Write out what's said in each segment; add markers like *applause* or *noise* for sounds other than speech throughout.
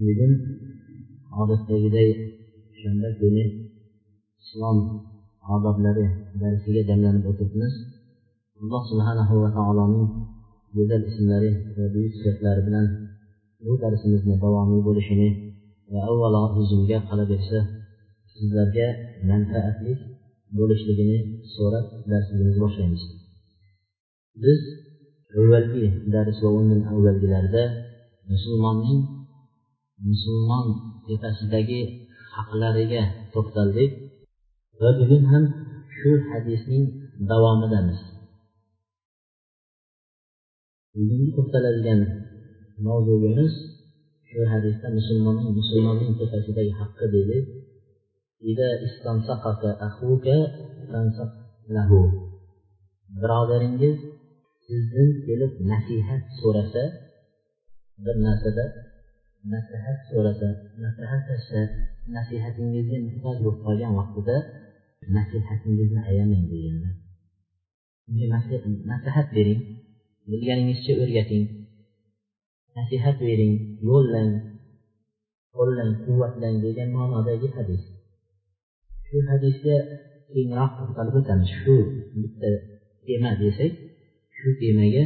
Bugun odatdagiday o'shanda kuni islom odoblari darsiga jamlanib o'tiribmiz alloh subhanahu va taoloning go'zal ismlari va buyuk sifatlari bilan bu darsimizni davomiy bo'lishini va avvalo o'zimga qolaversa sizlarga manfaatli bo'lishligini so'rab darsimizni boshlaymiz. Biz avvalgi dars va undan avvalgilarda musulmonning musulmon tepasidagi haqlariga to'xtaldik. Va bugun ham shu hadisning davomidamiz. Bugungi to'xtaladigan mavzuyimiz shu hadisda musulmonning musulmonning tepasidagi haqqi deydi. Birodaringiz sizdan kelib nasihat so'rasa bir narsada maslahat so'rasa maslahatlashsa nasihatingizga muhtoj bo'lib qolgan vaqtida nasihatingizni ayamang deganlar maslahat bering bilganingizcha o'rgating. Nasihat bering yo'llang qo'llang quvvatlang degan ma'nodagi hadis. Shu hadisga kengroq to'xtalib o'tamiz. Shu bitta tema desak shu temaga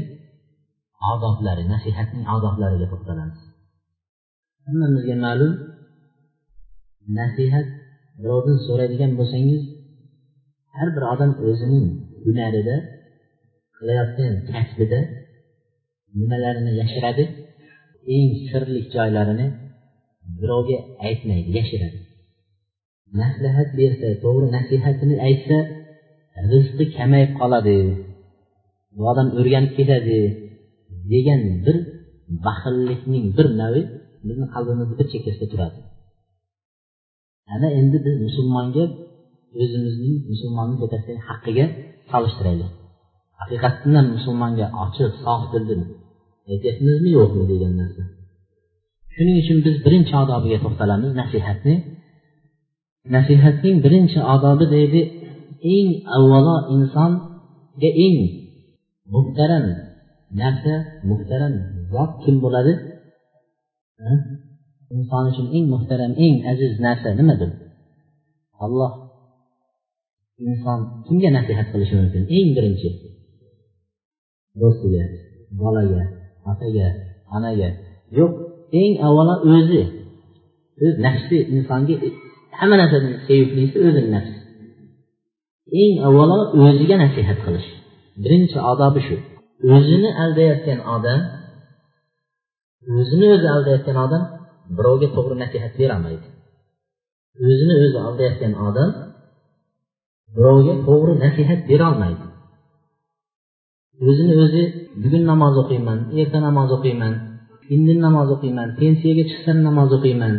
odoblari nasihatning odoblariga to'xtalamiz. Hammamizga ma'lum nasihat birovdan so'raydigan bo'lsangiz har bir odam o'zining hunarida qilayotgan kasbida nimalarini yashiradi eng sirli joylarini birovga aytmaydi yashiradi. Maslahat bersa to'g'ri nasihatini aytsa rizqi kamayib qoladi bu odam o'rganib ketadi degan bir baxillikning bir navi bizni qalbimizni bir chekkasida turadi. Ana endi biz musulmonga o'zimizning musulmonning tepasidagi haqqiga solishtiraylik. Haqiqatdan musulmonga ochiq sof dildan aytyapmizmi yo'qmi degan narsa. Shuning uchun biz birinchi odobiga to'xtalamiz nasihatni. Nasihatning birinchi odobi deydi eng avvalo insonga eng muhtaram narsa muhtaram zot kim bo'ladi? Inson uchun eng muhtaram eng aziz narsa nimadir? Alloh inson kimga nasihat qilishi mumkin? Eng birinchi. Do'stiga bolaga otaga onaga. Yo'q eng avvalo o'zi. O'z nafsi insonga e, hamma narsadan sevimlisi o'zini nafsi eng avvalo o'ziga nasihat qilish. Birinchi odobi shu. O'zini aldayotgan odam o'zini o'zi aldayotgan odam birovga to'g'ri nasihat berolmaydi o'zini o'zi aldayotgan odam birovga to'g'ri nasihat berolmaydi. O'zini o'zi bugun namoz o'qiyman erta namoz o'qiyman indin namoz o'qiyman pensiyaga chiqsam namoz o'qiyman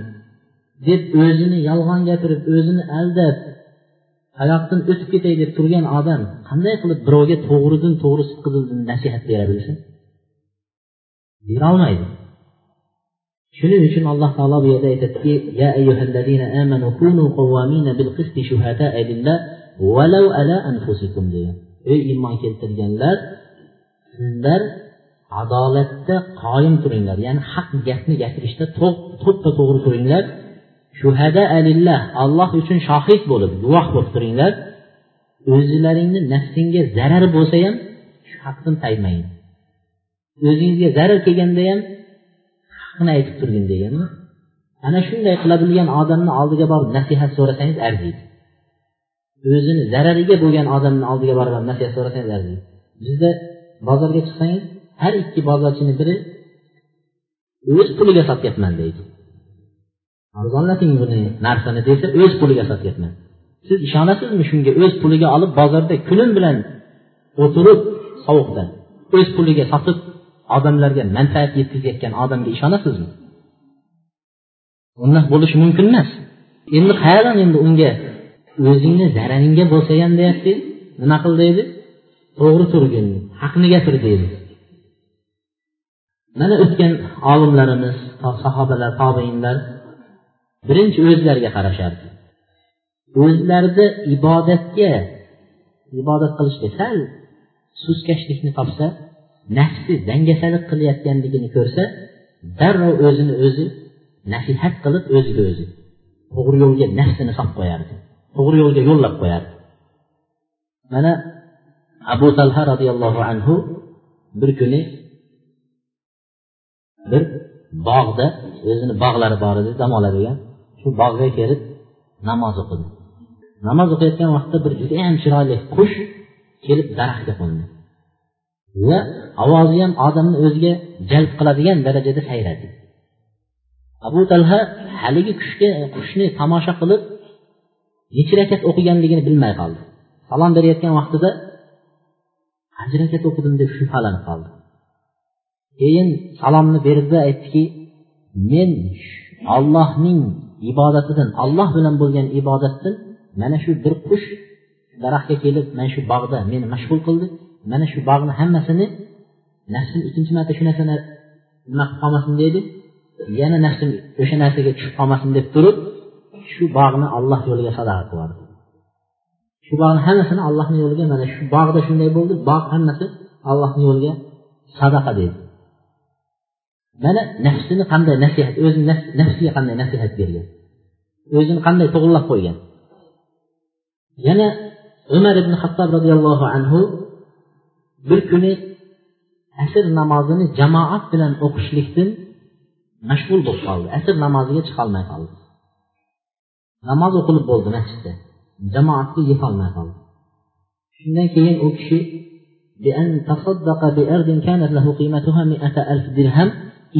deb o'zini yolg'on gapirib o'zini aldab hayotdan o'tib ketay deb turgan odam qanday qilib birovga to'g'ridan to'g'ri sidqidildan nasihat bera bilsin? Berolmaydi shuning uchun alloh taolo bu yerda aytadiki ya ayyuhallazina amanu kunu qawwamina bil qisti shuhada'a lillah walau ala anfusikum degan ey iymon keltirganlar sizlar adolatda qoyim turinglar. Ya'ni haq gapni gapirishda to'ppa to'g'ri turinglar. Shuhada alillah alloh uchun shohid bo'lib guvoh bo'lib turinglar. O'zlaringni nafsingga zarar bo'lsa ham shu haqdan taymang o'zingizga zarar kelganda ham haqni aytib turgin degan ana shunday qila bilgan odamni oldiga borib nasihat so'rasangiz arziydi. O'zini zarariga bo'lgan odamni oldiga borib nasihat so'rasangiz arziydi. Bizda bozorga chiqsangiz har ikki bozorchini biri o'z puliga sotyapman deydi. Arzonlating buni narsani desa o'z puliga sotyapman siz ishonasizmi shunga o'z puliga olib bozorda kulim bilan o'tirib sovuqda o'z puliga sotib odamlarga manfaat yetkazayotgan odamga ishonasizmi? Undoq bo'lishi mumkin emas. Endi qayerdan endi unga o'zingni zararingga bo'lsa ham deyapti. Nima qil deydi? To'g'ri turgin haqni gapir deydi. Mana o'tgan olimlarimiz sahobalar tobeinlar birinchi o'zlariga qarashardi. O'zlarida ibodatga ibodat qilishga sal suskashlikni topsa nafsi dangasalik qilayotganligini ko'rsa darrov o'zini o'zi nasihat qilib o'ziga o'zi to'g'ri yo'lga nafsini solib qo'yardi to'g'ri yo'lga yo'llab qo'yardi. Mana abu talha roziyallohu anhu bir kuni bir bog'da o'zini bog'lari bor edi dam oladigan shu bog'ga kelib namoz o'qidi. Namoz o'qiyotgan vaqtda bir judayam chiroyli qush kelib daraxtga qo'ndi. Va ovozi ham odamni o'ziga jalb qiladigan darajada sayradi abu talha haligi qushga qushni tomosha qilib nechi rakat o'qiganligini bilmay qoldi. Salom berayotgan vaqtida qancha rakat o'qidim deb shubhalanib qoldi. Keyin salomni berdida aytdiki men ollohning ibodatidan olloh bilan bo'lgan ibodatdan mana shu bir qush daraxtga kelib mana shu bog'da meni mashg'ul qildi. Mana shu bog'ni hammasini nafsim ikkinchi marta shu narsani nima qilib qolmasin deydi. Yana nafsim o'sha narsaga tushib qolmasin deb turib shu bog'ni alloh yo'liga sadaqa qiladi. Shu bog'ni hammasini allohni yo'liga mana shu bog'da shunday bo'ldi bog' hammasi allohni yo'liga sadaqa deydi. Mana nafsini qanday nasihat o'zini nafsiga qanday nasihat bergan? O'zini qanday to'g'irlab qo'ygan? Yana umar ibn hattob roziyallohu anhu bir kuni asr namozini jamoat bilan o'qishlikdan mashg'ul bo'lib qoldi. Asr namoziga chiqolmay qoldi. Namoz o'qilib bo'ldi masjidda. Jamoatga yetolmay qoldi. Shundan keyin u kishi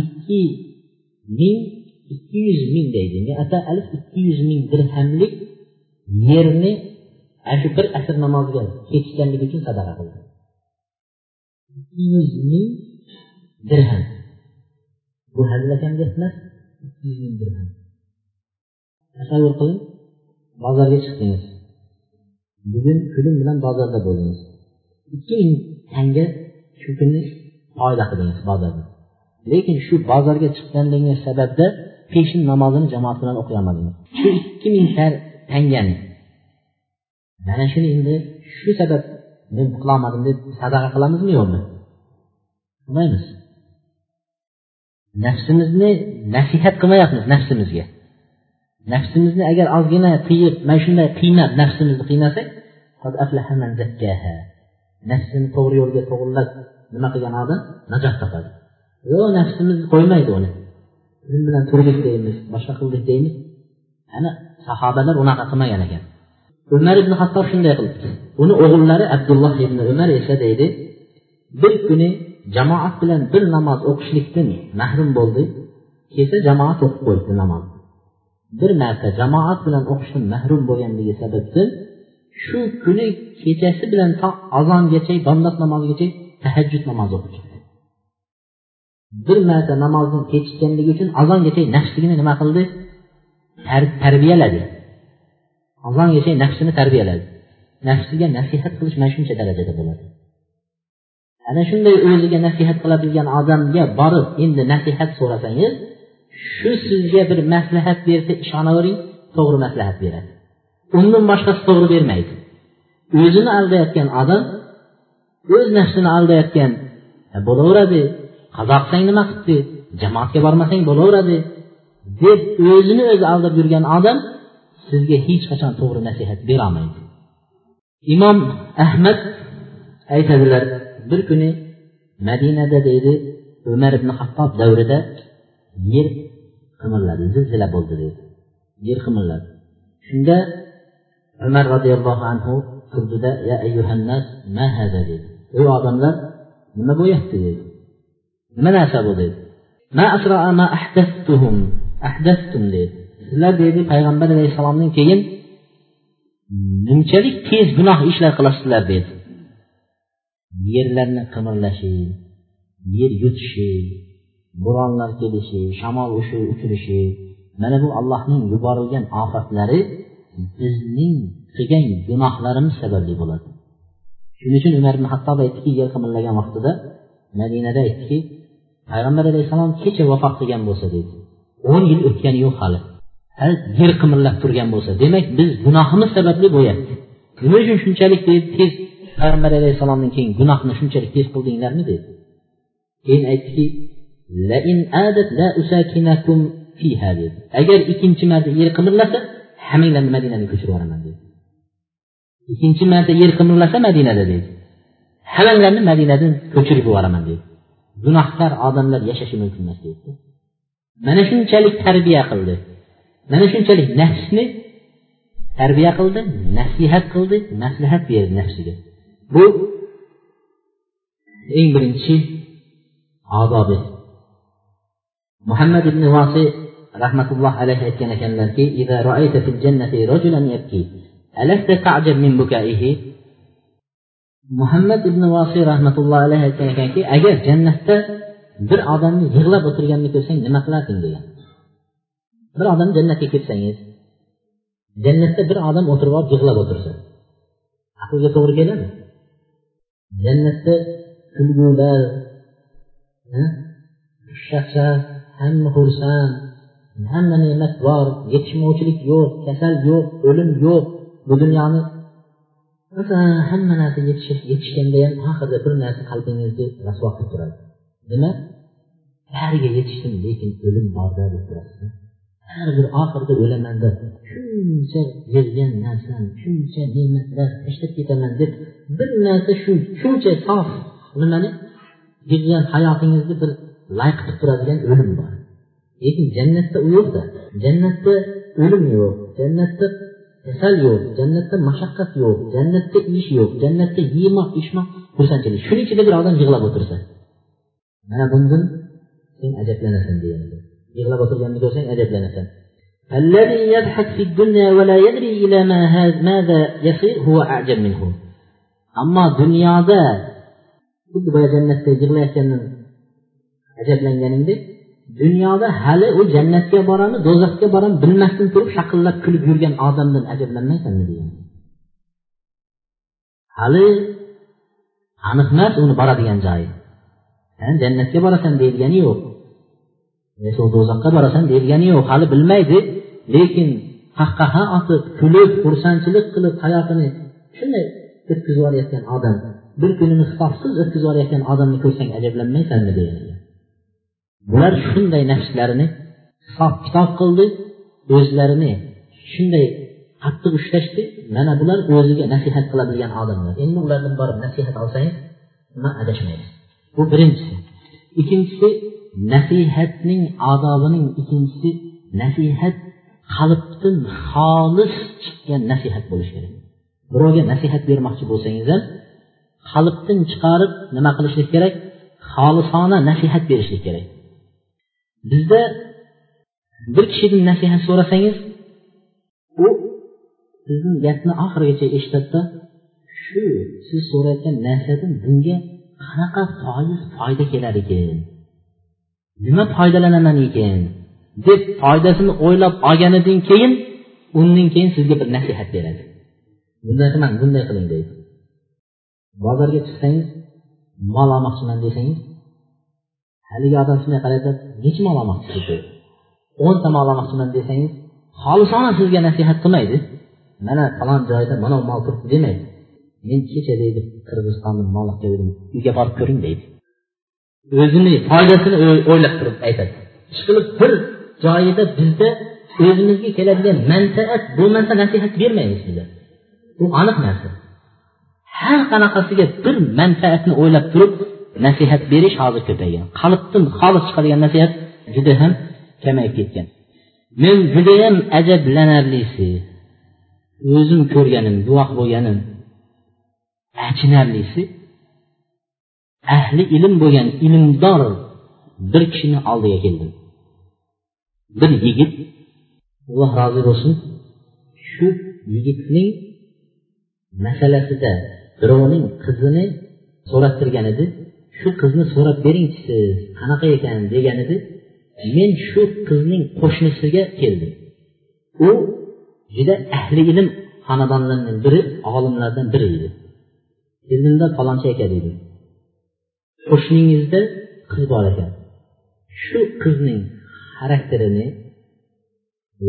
ikki ming ikki yuz ming deydi. Ikki yuz ming dirhamlik yerni ana shu bir asr namoziga ketishganligi uchun sadaqa qildi. Ikki yuz ming dirham. Bu hazilakam gap emas ikki yuz ming dirham. Tasavvur qiling bozorga chiqdingiz. Bugun pulim bilan bozorda bo'ldingiz. Ikki ming tanga shu kuni foyda qildingiz bozorda. Lekin shu bozorga chiqqanligingiz sababda peshin namozini jamoat bilan o'qiy olmadingiz shu ikki ming tangani. Mana shuni endi shu sabab men qilolmadim deb sadaqa qilamizmi yo'qmi? Qilmaymiz. Nafsimizni nasihat qilmayapmiz nafsimizga. Nafsimizni agar ozgina qiyib mana shunday qiynab nafsimizni qiynasak nafsini to'g'ri yo'lga to'g'irlab nima qilgan odam? Najot topadi. Yo'q nafsimiz qo'ymaydi uni. Bilan turdik deymiz boshqa qildik deymiz. Ana sahobalar unaqa qilmagan ekan. Umar ibn hattob shunday qilibdi. Uni o'g'illari abdulloh ibn umar esa deydi bir kuni jamoat bilan bir namoz o'qishlikdan mahrum bo'ldi. Kelsa jamoat o'qib qo'yibdi namoz. Bir marta jamoat bilan o'qishdan mahrum bo'lganligi sababdan shu kuni kechasi bilan to azongacha bomdod namozigacha tahajjud namozi o'qib chiqdi bir marta namozni kechikkanligi uchun azongacha nafsligini nima qildi? Tarbiyaladi. Azongacha nafsini tarbiyaladi. Nafsiga nasihat qilish mana shuncha darajada bo'ladi. Ana shunday o'ziga nasihat qiladigan odamga borib endi nasihat so'rasangiz shu sizga bir maslahat bersa ishonavering to'g'ri maslahat beradi. Undan boshqasi to'g'ri bermaydi. O'zini aldayotgan odam o'z nafsini aldayotgan bo'laveradi qazo qilsang nima qilibdi jamoatga bormasang bo'laveradi deb o'zini o'zi aldab yurgan odam sizga hech qachon to'g'ri nasihat berolmaydi imom ahmad aytadilar bir kuni madinada deydi umar ibn hattob davrida yer qimirladi zilzila bo'ldi deydi. Yer qimirladi shunda umar roziyallohu anhu turdida ya ayyuhannas ma hada dedi. Ey odamlar nima bo'lyapti? dedi. Nima narsa bu? dedi. Ma asra ma ahdastuhum ahdastum dedi. Sizlar deydi payg'ambar alayhissalomdan keyin bunchalik tez gunoh ishlar qilasizlar dedi yerlarni qimirlashi yer yutishi bo'ronlar kelishi shamol uchirishi mana bu allohning yuborilgan ofatlari bizning qilgan gunohlarimiz sababli bo'ladi. Shuning uchun umar ibn hattob aytdiki yer qimirlagan vaqtida madinada aytdiki payg'ambar alayhissalom kecha vafot qilgan bo'lsa dedi o'n yil o'tgani yo'q hali. Yer qimirlab turgan bo'lsa demak biz gunohimiz sababli bo'lyapti. Nima uchun shunchalik tez payg'ambar alayhissalomdan keyin gunohni shunchalik tez qildinglarmi dedi. Keyin aytdiki agar ikkinchi marta yer qimirlasa hammanglarni madinaga ko'chirib yuboraman dedi. Ikkinchi marta yer qimirlasa madinada dedi. Hammanglarni madinadan ko'chirib yuboraman dedi. Gunohkor odamlar yashashi mumkin emas dedi. Mana shunchalik tarbiya qildi. Mana shunchalik nafsni tarbiya qildi nasihat qildi maslahat berdi nafsiga. Bu eng birinchi odobi. Muhammad ibn vosi rahmatulloh alayhi aytgan ekanlarki muhammad ibn vosiy rahmatullohi alayhi aytgan ekanki agar jannatda bir odamni yig'lab o'tirganini ko'rsang nima qilarding degan. Bir odam jannatga ketsangiz jannatda bir odam o'tirib olib yig'lab o'tirsa aqlga to'g'ri keladimi? Jannatda kulgular xushchaqchaq hamma xursand hamma ne'mat bor yetishmovchilik yo'q kasal yo'q o'lim yo'q bu dunyoni. Hamma narsa yetishganda ham oxirida bir narsa qalbingizni rasvo qilib turadi. Nima? Bariga yetishdim lekin o'lim borda deb turasiz har bir oxirida o'laman deb shuncha bergan narsam shuncha ne'matlar tashlab ketaman deb bir narsa shu shuncha sof nimani bergan hayotingizni bir lay qilib turadigan o'lim bor. Lekin jannatda u yo'qda jannatda o'lim yo'q jannatda kasal yo'q jannatda mashaqqat yo'q jannatda ish yo'q jannatda yemoq ichmoq xursandchilik shuning ichida bir odam yig'lab o'tirsa mana bundan sen ajablanasan deyapti yig'lab o'tirganini ko'rsang ajablanasan الذي يضحك في الدنيا ولا يدري إلى ما ماذا يصير هو أعجب منه أما dunyoda xuddi boya jannatda yig'layotgandan ajablanganingdek dunyoda hali u jannatga borami do'zaxga borami bilmasdan turib shaqillab kulib yurgan odamdan ajablanmaysanmi degan hali aniq emas uni boradigan joyi jannatga borasan deyilgani yo'q Do'zaxga borasan deyilgani yo'q hali bilmaydi. Lekin qahqaha otib kulib xursandchilik qilib hayotini shunday o'tkazib yuborayotgan odam bir kunini hisobsiz o'tkazib yuborayotgan odamni ko'rsang ajablanmaysanmi degan bular shunday nafslarini hisob kitob qildi o'zlarini shunday qattiq ushlashdi. Mana bular o'ziga nasihat qiladigan odamlar. Endi ulardan borib nasihat olsangiz nima adashmaysiz bu birinchisi. Ikkinchisi nasihatning odobining ikkinchisi nasihat qalbdan xolis chiqqan nasihat bo'lishi kerak. Birovga nasihat bermoqchi bo'lsangiz ham qalbdan chiqarib nima qilishlik kerak? Xolisona nasihat berishlik kerak. Bizda bir kishidan nasihat so'rasangiz u sizni gapni oxirigacha eshitadida shu siz so'rayotgan narsadan bunga qanaqa foiz foyda kelar ekan? Nima foydalanaman ekan? Deb foydasini o'ylab olganidan keyin undan keyin sizga bir nasihat beradi. Bunday qilmang bunday qiling deydi. Bozorga chiqsangiz mol olmoqchiman desangiz haligi odam shunday qaraydi nechi mol olmoqchisiz deydi. O'nta mol olmoqchiman desangiz xolisona sizga nasihat qilmaydi. Mana falon joyda mana mol turibdi demaydi. Men kecha deydi qirg'izistondan mol olib keldim uyga borib ko'ring deydi. O'zini foydasini o'ylab turib aytadi. Ishqilib bir joyida bizda o'zimizga keladigan manfaat bo'lmasa nasihat bermaymiz biza bu aniq narsa. Har qanaqasiga bir manfaatni o'ylab turib nasihat berish hozir ko'paygan. Qalbdan xolis chiqadigan nasihat juda ham kamayib ketgan. Men judayam ajablanarlisi o'zim ko'rganim guvoh bo'lganim achinarlisi ahli ilm bo'lgan ilmdor bir kishini oldiga keldim bir yigit alloh rozi bo'lsin shu yigitning masalasida birovning qizini so'rab turgan edi. Shu qizni so'rab beringchi siz qanaqa ekan degan edi. Men shu qizning qo'shnisiga keldim. U juda ahli ilm xonadonlardan biri olimlardan biri edi. Keldimda falonchi aka deydi qo'shningizda qiz bor ekan. Shu qizning xarakterini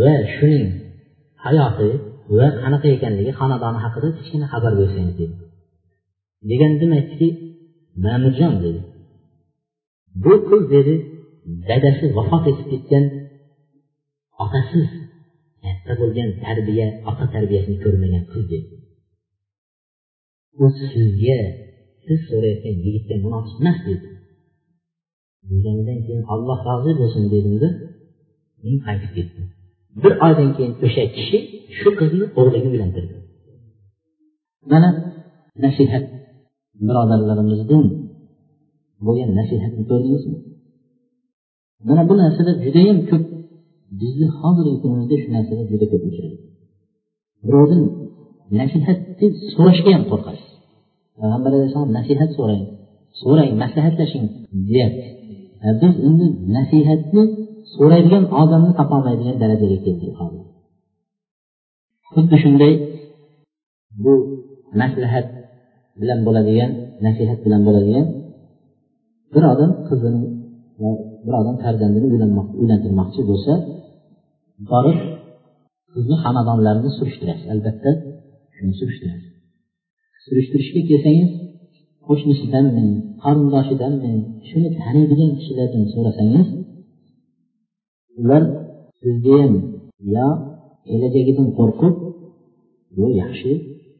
va shuning hayoti va qanaqa ekanligi xonadoni haqida kichkina xabar bersangiz dedi. Degandim aytdiki ma'murjon dedi. Bu qiz dedi dadasi vafot etib ketgan otasiz katta bo'lgan tarbiya ota tarbiyasini ko'rmagan qiz dedi. U sizga siz so'rayotgan yigitga munosib emas dedi deganidan keyin alloh rozi bo'lsin dedimda men qaytib ketdim. Bir oydan keyin o'sha kishi shu qizni o'g'liga uylantirdi. Mana nasihat birodarlarimizdan bo'lgan nasihatni ko'rdingizmi? Mana bu narsalar judayam ko'p. Bizni hozirgi kunimizda shu narsalar juda ko'p uchraydi. Birovdan nasihatni so'rashga ham qo'rqasiz. Payg'ambar alayhissalom nasihat so'rang so'rang maslahatlashing. Deyapti biz endi nasihatni so'raydigan odamni topolmaydigan darajaga keldik hozir. Xuddi shunday bu maslahat bilan bo'ladigan nasihat bilan bo'ladigan bir odam qizini bir odam farzandini uylantirmoqchi bo'lsa borib qizni xonadonlarini surishtirasiz. Albatta shuni surishtirasiz. Surishtirishga kelsangiz qo'shnisidanmi qarindoshidanmi shuni taniydigan kishilardan so'rasangiz ular sizniyam yo kelajagidan qo'rqib yo yaxshi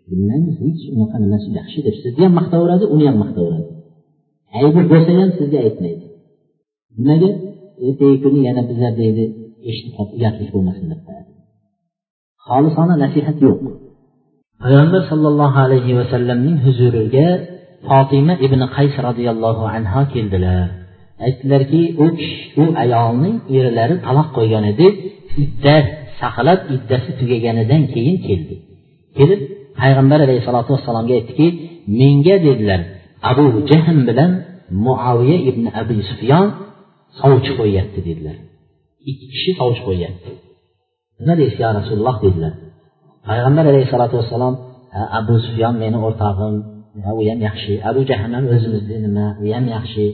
bilmaymiz hech unaqa nimasi yaxshi deb sizni ham maqtaveradi uni ham maqtaveradi aybi bo'lsa ham sizga aytmaydi. Nimaga? Ertagi kuni yana bizlar deydi eshitib qolib uyatlik bo'lmasin deb xolisona nasihat yo'q. Payg'ambar sollallohu alayhi vasallamning huzuriga fotima ibn qays roziyallohu anhu keldilar. Aytdilarki u u ayolning erlari taloq qo'ygan edi iddat saqlab iddasi tugaganidan keyin keldi. Kelib payg'ambar alayhissalotu vassalomga aytdiki menga dedilar abu jahm bilan muaviya ibn abi sufyon sovchi qo'yyapti dedilar. Ikki kishi sovchi qo'yyapti. Nima deysiz yo rasululloh? dedilar. Payg'ambar alayhissalotu vassalom abu sufyon meni o'rtog'im u ham yaxshi abu jahl ham o'zimizni nima u ham yaxshi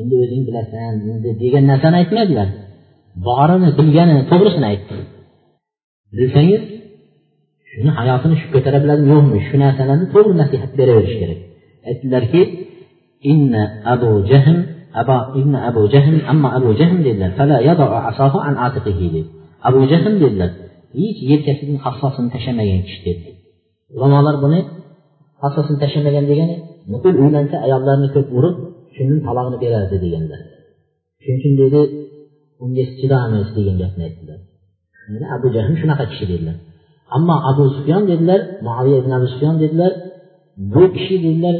endi o'zing bilasan degan narsani aytmadilar borini bilganini to'g'risini aytdi bilsangiz shuni hayotini shu ko'tara biladimi yo'qmi shu narsalarni to'g'ri nasihat beraverish kerak aytdilarki inna abu jahl aba ibn abu jahl ammo abu jahl dedilar abu jahl dedilar hech yelkasining hassosini tashlamagan kishi dedi ulamolar buni hassosini tashlamagan degani nuqul uylansa ayollarni ko'p urib shundan talog'ini berardi deganlar shuning uchun dedi unga chidamiz degan gapni aytdilar. Abu jahl shunaqa kishi dedilar. Ammo abu sufyon dedilar muaviya ibn abu sufyon dedilar bu kishi dedilar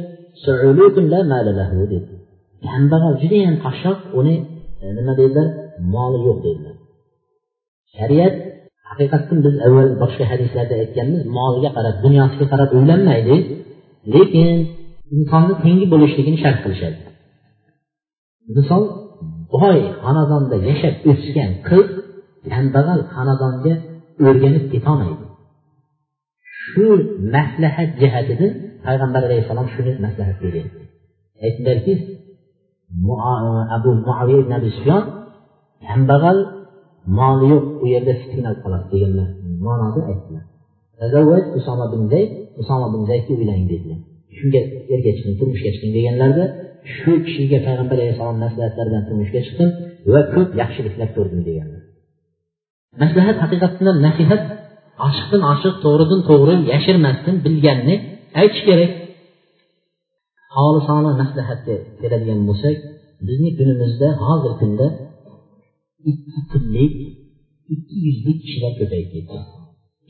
kambag'al judayam qashshoq uni e, nima dedilar moli yo'q dedilar. Shariat haqiqatdan biz avval boshqa hadislarda aytganmiz moliga qarab dunyosiga qarab uylanmaydi lekin insonni tengi bo'lishligini shart qilishadi. Misol boy xonadonda yashab o'sgan qiz kambag'al xonadonga o'rganib ketolmaydi. Shu maslahat jihatidan payg'ambar alayhissalom shuni maslahat bergan. Aytdilarki abu muaviya ibn abi sufyon kambag'al moli yo'q u yerda fitnalab qoladi deganlar. Ma'noda aytdilar. Usoma bin zayd usoma bin zaydga uylaning dedilar. Shunga erga chiqing turmushga chiqing deganlarida shu kishiga payg'ambar alayhissalom maslahatlari bilan turmushga chiqdim va ko'p yaxshiliklar ko'rdim deganlar. Maslahat haqiqatdan nasihat ochiqdan ochiq to'g'ridan to'g'ri yashirmasdan bilganni aytish kerak. Xolisona maslahatga keladigan bo'lsak bizni kunimizda hozirgi kunda ikki tillik ikki yuzlik kishilar ko'payib ketdi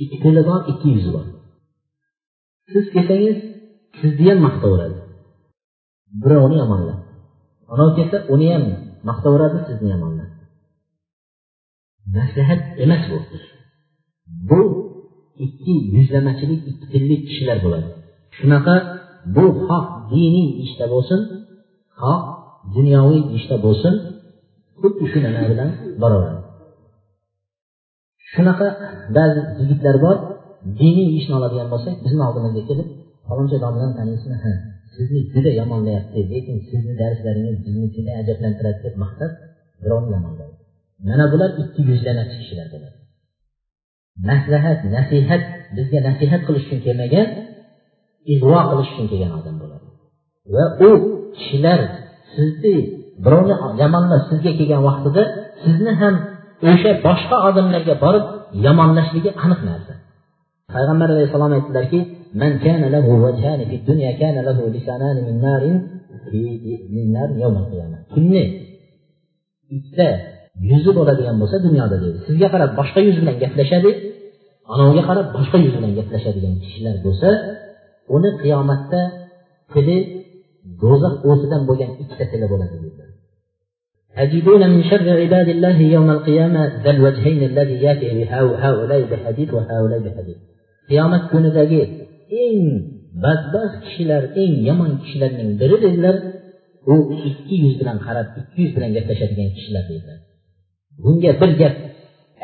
ikki tili bor ikki yuzi bor siz kelsangiz sizni ham maqtaveradi birovni yomonlab anov kelsa uni ham maqtaveradi sizni yomonlab maslahat emas bu bu ikki yuzlamachilik ikki tillik kishilar bo'ladi shunaqa bu xoh diniy ishda bo'lsin xoh dunyoviy ishda bo'lsin xuddi shu nima bilan boraveradi shunaqa ba'zi yigitlar bor diniy ishni oladigan bo'lsak bizni oldimizga kelib faloncha domlani taniysizmi ha sizni juda yomonlayapti lekin sizni darslaringiz bizni juda ajablantiradi deb maqtab birovni yomonlaydi. Mana bular ikki yuzlanachi kishilar bo'ladi maslahat nasihat bizga nasihat qilish uchun kelmagan ig'vo qilish uchun kelgan odam bo'ladi. Va u kishilar sizni birovni yomonlab sizga kelgan vaqtida sizni ham o'sha boshqa odamlarga borib yomonlashligi aniq narsa payg'ambar alayhissalom aytdilarki من كان له وجهان في الدنيا كان له لسانان من نار في من نار يوم القيامة kunni ikkita yuzi bo'ladigan bo'lsa dunyoda deydi sizga qarab boshqa yuz bilan gaplashadi anaviga qarab boshqa yuz bilan gaplashadigan kishilar bo'lsa uni qiyomatda tili do'zax o'tidan bo'lgan ikkita tili bo'ladi dedilar تجدون من شر عباد الله يوم القيامة ذا الوجهين الذي يأتي هؤلاء بحديث وهؤلاء بحديث qiyomat kunidagi eng badbaxt kishilar eng yomon kishilarning biri dedilar u ikki yuz bilan qarab ikki yuz bilan gaplashadigan kishilar dedilar bunga bir gap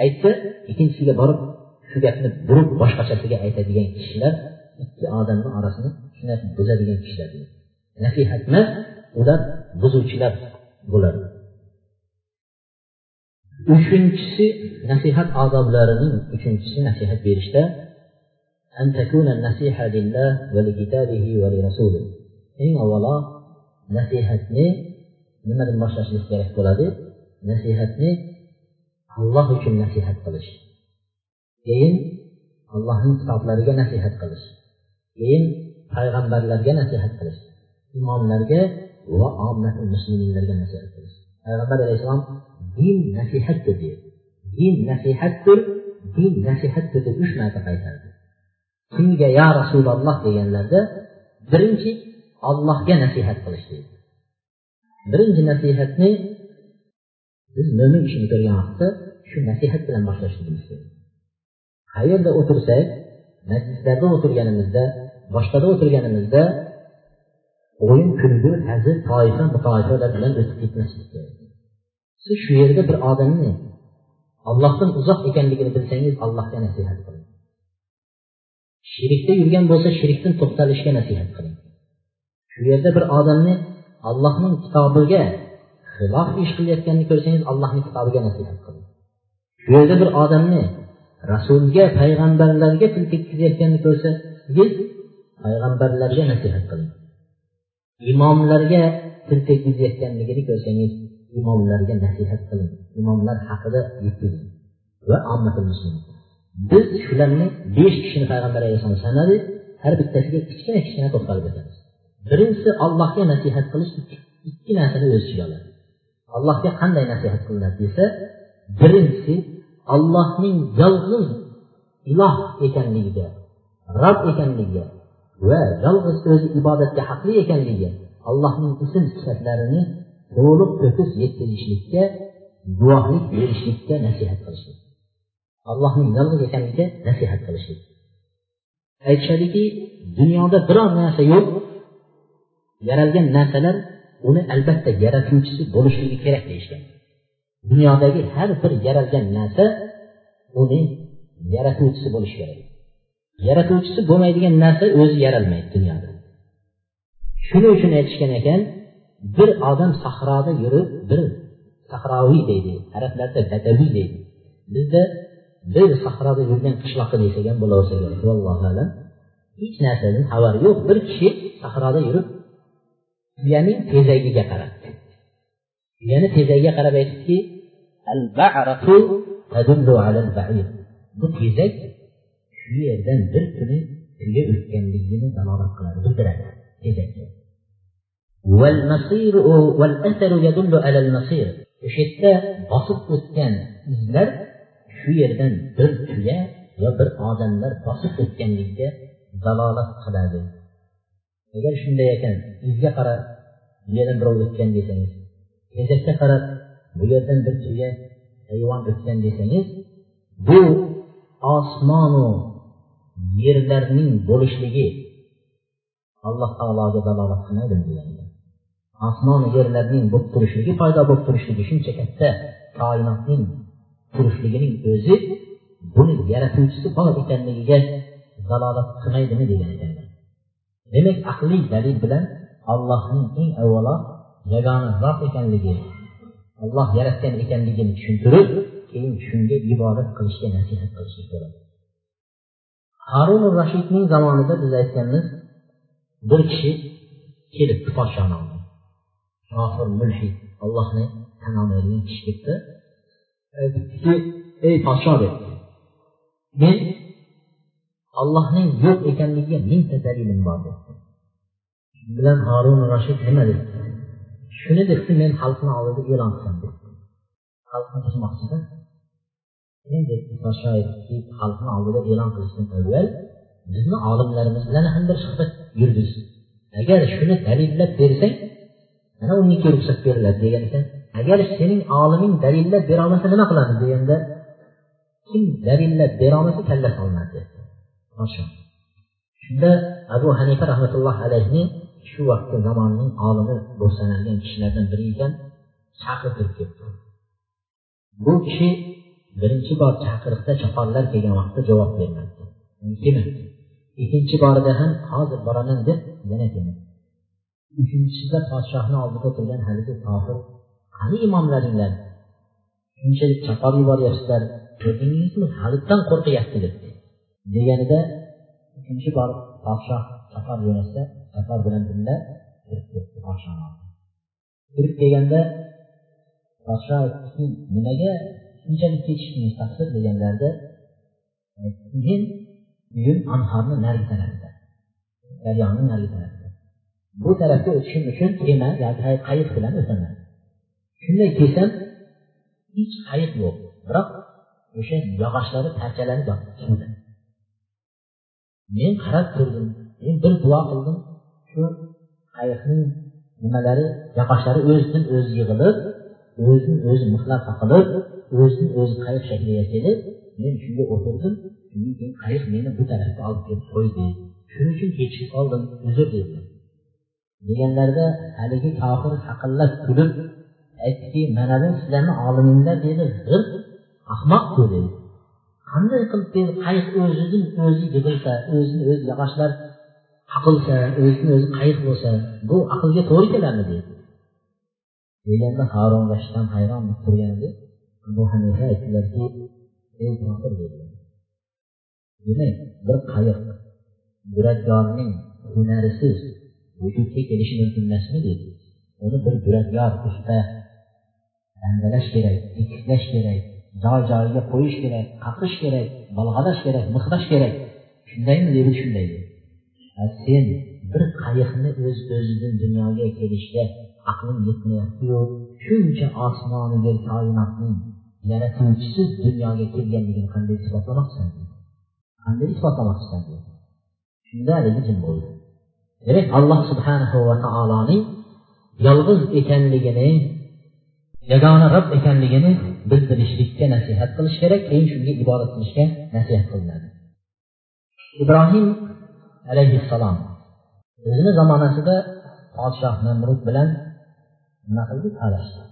aytsa ikkinchisiga borib shu gapni burib boshqachasiga aytadigan kishilar ikki odamni orasini shunday buzadigan kishilar nasihat emas ular buzuvchilar bo'ladi uchinchisi nasihat odoblarining uchinchisi nasihat berishda أن تكون النصيحة لله ولكتابه ولرسوله eng avvalo nasihatni nimadan boshlashimiz kerak bo'ladi nasihatni alloh uchun nasihat qilish keyin allohning kitoblariga nasihat qilish keyin payg'ambarlarga nasihat qilish imomlarga va ommatul musliminlarga nasihat qilish Payg'ambar alayhissalom din nasihatdir deydi. Din nasihatdir din nasihatdir deb uch marta qaytardi kimga yo rasululloh deganlarda birinchi ollohga nasihat qilish deydi. Birinchi nasihatni biz mo'min ishini ko'rgan vaqtda shu nasihat bilan boshlashligimiz kerak. Qayerda o'tirsak majlislarda o'tirganimizda boshqada o'tirganimizda o'yin kulgu hazil toifa mutoifalar bilan o'tib ketmaslik kerak. Siz shu yerda bir odamni ollohdan uzoq ekanligini bilsangiz allohga nasihat qiling. Shirikda yurgan bo'lsa shirikdan to'xtalishga nasihat qiling. Shu yerda bir odamni allohning kitobiga xilof ish qilayotganini ko'rsangiz allohning kitobiga nasihat qiling. Shu yerda bir odamni rasulga payg'ambarlarga til tekkizayotganini ko'rsangiz payg'ambarlarga nasihat qiling. Imomlarga til tekkizayotganligini ko'rsangiz imomlarga nasihat qiling. Imomlar haqida yetkazing va ommatul muslimin biz shularni besh kishini payg'ambar alayhissalom sanadi har bittasiga kichkina kichkina to'xtalib o'tamiz. Birinchisi allohga nasihat qilish ikki narsani o'z ichiga oladi. Allohga qanday nasihat qilinadi desa birinchisi allohning yolg'iz iloh ekanligiga rob ekanligiga va yolg'iz o'zi ibodatga haqli ekanligi allohning ism sifatlarini to'liq to'kis yetkazishlikka guvohlik berishlikka nasihat qilishlik. Allohning yolg'iz ekanligiga nasihat qilishlik. Aytishadiki dunyoda biror narsa yo'q. Yaralgan narsalar uni albatta yaratuvchisi bo'lishligi kerak deyishgan. Dunyodagi har bir yaralgan narsa uni yaratuvchisi bo'lishi kerak. Yaratuvchisi bo'lmaydigan narsa o'zi yaralmaydi dunyoda. Shuning uchun aytishgan ekan bir odam sahroda yurib bir sahroviy deydi arablarda badaviy deydi. Bizda bir sahroda yurgan qishloqqa desak ham bo'laversa kerak vallohu alam hech narsadan xabari yo'q. Bir kishi sahroda yurib tuyaning tezagiga qaradi tuyani tezagiga qarab aytdiki bu tezak shu yerdan bir kuni tuya o'tganligini dalolat qiladi bildiradi. Tezakga o'sha yerda bosib o'tgan izlar shu yerdan bir tuya yo bir odamlar bosib o'tganligiga dalolat qiladi. Agar shunday ekan izga qarab bu yerdan birov o'tgan desangiz tezakka qarab bu yerdan bir tuya hayvon o'tgan desangiz bu osmonu yerlarning bo'lishligi alloh taologa dalolat qilmaydimi deganda osmon yerlarning bo'lib turishligi paydo bo'lib turishligi shuncha katta koinotning turishligining o'zi buni yaratuvchisi bor ekanligiga dalolat qilmaydimi degan ekanlar demak aqliy dalil bilan allohning eng avvalo yagona zot ekanligi olloh yaratgan ekanligini tushuntirib keyin shunga ibodat qilishga nasihat qilishlik kerak. Harun rashidning zamonida biz aytganmiz bir kishi kelibdi podshoni oldiga kofir mulhid ollohni tan olmaydigan kishi kelibdi aytibdiki e, ey podsho debdi. Men ollohning yo'q ekanligiga mingta dalilim bor debdi. Bilan harun rashid nima debdi? Shuni debdi men xalqni oldida e'lon qilaman debdi. Xalqni buzmoqchida endi podsho aytdiki xalqni oldida e'lon qilishdan avval bizni olimlarimiz bilan ham bir suhbat yurgiz agar shuni dalillab bersang mana unga ruxsat beriladi degan ekan. Agar sening oliming dalillab berolmasa nima qilamiz deganda kim dalillab berolmasa kalla solinadi shunda abu hanifa rahmatullohi alayhi shu vaqtda zamonning olimi bo'lib sanalgan kishilardan biri ekan chaqirtirib ketdi bu kishi birinchi bor chaqiriqda choponlar kelgan vaqtda javob bermadi kelmadi ikkinchi borida ham hozir boraman deb yana kelmadi uchinchisida podshohni oldida o'tirgan haligi tohir qani imomlaringlar? Shunchalik chaqirib yuboryapsizlar. Ko'rdingizmi halitdan qo'rqyapti deb deganida uchinchi bor podshoh chaqon jo'natsa chaqar bilan birga kirib ketdi podshoh kirib kelganda podshoh nimaga? Unchalik kechishdingiz taqsir deganlarida men uyim anhorni narigi tarafida daryoni narigi tarafida. Bu tarafga o'tishim uchun kema yoki qayiq bilan o'taman. Shunday kelsam hech qayiq yo'q. Biroq o'sha yog'ochlari parchalari suvda. Men qarab turdim men bir duo qildim. Shu qayiqning nimalari yog'ochlari o'zidan o'zi yig'ilib o'zini o'zi mixlab qoqilib o'zini o'zi qayiq shakliga kelib men shunga o'tirdim. Shundan keyin qayiq meni bu tarafga olib kelib qo'ydi. Shuning uchun kechikib qoldim uzr dedi deganlarida haligi kofir haqillab kulib aytdiki mana bu sizlarni oliminglar dedi g'irt ahmoqku dedi. Qanday qilib dedi qayiq o'zidan o'zi yig'ilsa o'zini o'zi yog'ochlar qaqilsa o'zini o'zi qayiq bo'lsa bu aqlga to'g'ri keladimi dedi. Deganda haron rashid ham hayron bo'lib turgan edi abu hanifa aytdilarki ey kofir dedilar demak bir qayiq duradgorning hunarisiz vujudga kelishi mumkin emasmi dedi uni bir duradgor usta dandalash kerak tekislash kerak joy joyiga qo'yish kerak qaqish kerak balg'alash kerak mixlash kerak shundaymi dedi shunday dedi sen bir qayiqni o'z o'zidan dunyoga kelishga aqling yetmayaptiyu shuncha osmoni yer koinotning yaratuvchisiz dunyoga kelganligini qanday isbotlamoqchisan qanday isbotlamoqchisan shunda haligi jim bo'ldi. Demak alloh subhanahu va taoloning yolg'iz ekanligini yagona rob ekanligini bildirishlikka nasihat qilish kerak keyin shunga ibodat qilishga nasihat qilinadi. Ibrohim alayhissalom o'zini zamonasida podshoh namrud bilan nima qildi? Talashdi.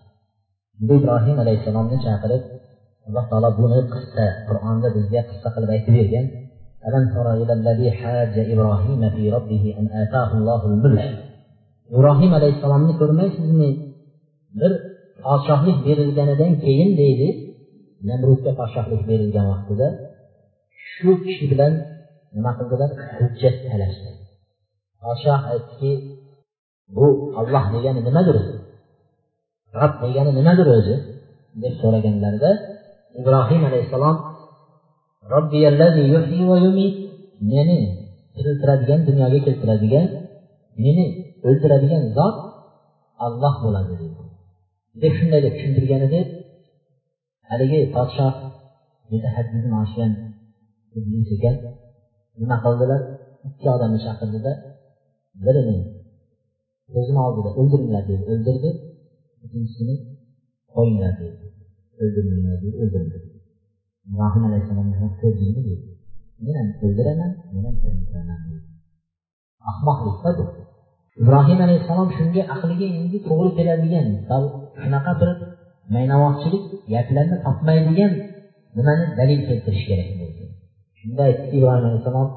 ibrohim alayhissalomni chaqirib alloh taolo buni qissa qur'onda bizga qissa qilib aytib bergan ألم تر إلى الذي حاج إبراهيم في ربه أن آتاه الله الملك ibrohim alayhissalomni ko'rmaysizmi bir podshohlik berilganidan keyin deydi namrudga podshohlik berilgan vaqtida shu kishi bilan nima qildilar hujjat talashdi podshoh aytdiki bu olloh degani nimadir Rob degani nimadir o'zi deb so'raganlarida ibrohim alayhissalom meni tiriltiradigan dunyoga keltiradigan meni o'ldiradigan zot olloh bo'ladi deb shunday deb tushuntirgan edi. Haligi podshoh juda haddidan oshgan iblis ekan nima qildilar? Ikki odamni chaqirdida birini ko'zini oldida o'ldiringlar dedi. O'ldirdi. Ikkinchisini qo'yinglar deydi o'ldirmanglar dedi o'ldirdi ibrohim alayhissalomni ham ko'rdingmi deydi men ham o'ldiraman men ham tiriltiraman deydi ahmoqlikda bu. Ibrohim alayhissalom shunga aqliga endi to'g'ri keladigan shunaqa bir maynavoqchilik gaplarni topmaydigan nimani dalil keltirish kerak bo'ldi. Shunda aytdi ibrohim alayhissalom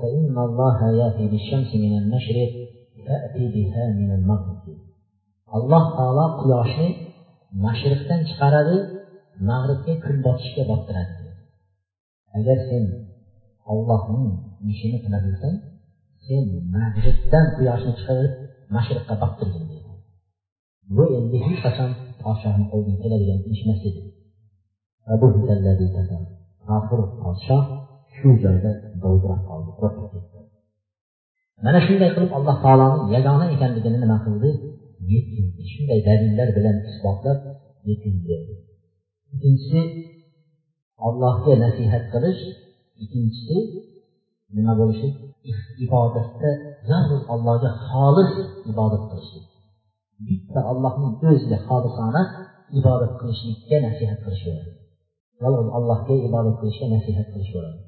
فإن الله يأتي بالشمس من المشرق فأتي بها من المغرب alloh taolo quyoshni mashriqdan chiqaradi mag'ribga kun botishga bostiradi agar sen ollohning ishini qila bilsang sen mag'ribdan quyoshni chiqarib mashriqqa bostirgin bu endi hech qachon podshohni qo'lidan keladigan ish emas edi. Kofir podshoh shu joyda dovdirab qoldi qo'rqib ketdi. Mana shunday qilib alloh taoloni yagona ekanligini nima qildi? Yetkazdi shunday dalillar bilan isbotlab yetkazib ikkinchisi ollohga nasihat qilish. Ikkinchisi nima bo'lishi? Ibodatda yolg'iz allohga xolis ibodat qilishlik. Bitta allohning o'ziga xolisona ibodat qilishlikka nasihat qilish bo'ladi yolg'iz allohga ibodat qilishga nasihat qilish bo'ladi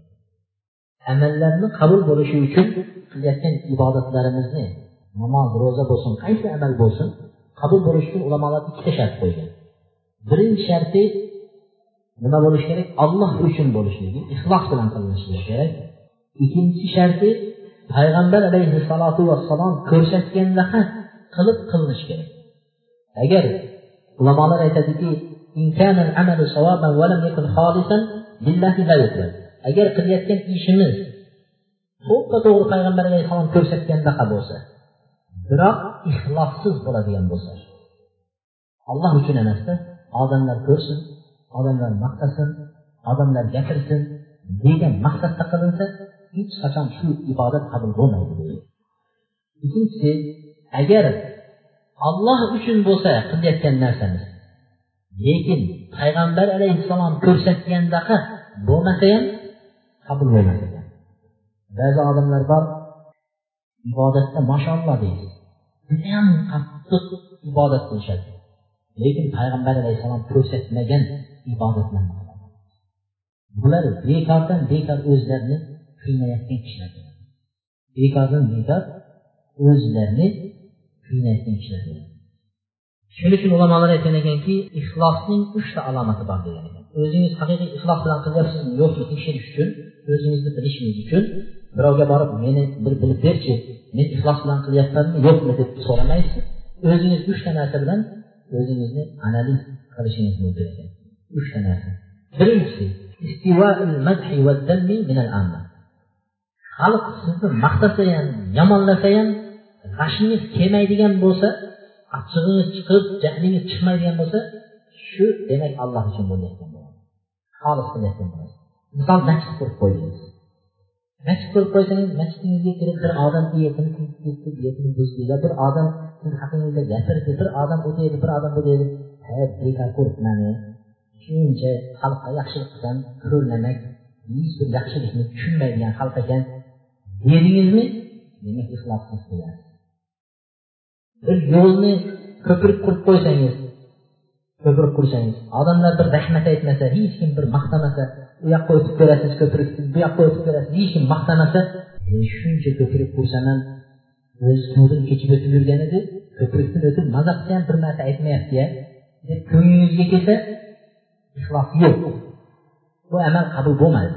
amallarni qabul bo'lishi uchun qilayotgan ibodatlarimizni namoz ro'za bo'lsin qaysi amal bo'lsin qabul bo'lishi uchun ulamolar ikkita shart qo'ygan. Birinchi sharti nima bo'lishi kerak? Olloh uchun bo'lishligi ixlos bilan qilinishligi kerak ikkinchi sharti payg'ambar alayhissalotu vassalom ko'rsatgandaqa qilib qilinishi kerak. Agar ulamolar aytadiki agar qilayotgan ishimiz to'ppa to'g'ri payg'ambar alayhissalom ko'rsatgandaqa bo'lsa biroq ixlossiz bo'ladigan bo'lsa. Alloh uchun emasda odamlar ko'rsin odamlar maqtasin odamlar gapirsin degan maqsadda qilinsa hech qachon shu ibodat qabul bo'lmaydi ikkinchisi agar olloh uchun bo'lsa qilayotgan narsamiz lekin payg'ambar alayhissalom ko'rsatgandaqa bo'lmasa ham qabul bo'lmas ekan ba'zi odamlar bor ibodatda mashalloh deydi. Judayam qattiq ibodat qilishadi. Lekin payg'ambar alayhissalom ko'rsatmagan ibodatlarni bular bekordan bekor o'zlarini qiynayotgan kishilar bekordan bekor o'zlarini qiynayotgan kishilar shuning uchun ulamolar aytgan ekanki ixlosning uchta alomati bor degan ekan. O'zingiz haqiqiy ixlos bilan qilyapsizmi yo'qmi tekshirish uchun o'zingizni bilishingiz uchun birovga borib meni bir bilib berchi men ixlos bilan qilyapmanmi yo'qmi? deb so'ramaysiz. O'zingiz uchta narsa bilan o'zingizni analiz qilishingiz mumkin ekan. Uchta narsa. Birinchisi xalq sizni maqtasa ham yomonlasa ham g'ashingiz kelmaydigan bo'lsa achchig'ingiz chiqib jahlingiz chiqmaydigan bo'lsa shu demak alloh uchun bo'layotgan bo'ladi. Xolis qilayotgan misol masjid qurib qo'ydingiz. Masjid qilib qo'ysangiz masjidingizga kirib bir odam uyatini buzdi bir odam siz haqingizda gapirdi bir odam u deydi bir odam bu deydi bekor qo'rqmani shuncha xalqqa yaxshilik qilsam ko'rlamak hech bir yaxshilikni tushunmaydigan xalq ekan. Dedingizmi? Demak ixlossiz bir yo'lni ko'prik qurib qo'ysangiz ko'pirib qursangiz odamlar bir rahmat aytmasa hech kim bir maqtamasa u yoqqa o'tib ko'rasiz ko'prik bu yoqqa o'tib ko'rasiz hech kim maqtamasa shuncha ko'prik qursam ham o'z suvdan kechib o'tib yurgan edi ko'prikdan o'tib maza qilsa ham bir narsa aytmayaptiya deb ko'nglingizga kelsa ixlos yo'q. Bu amal qabul bo'lmaydi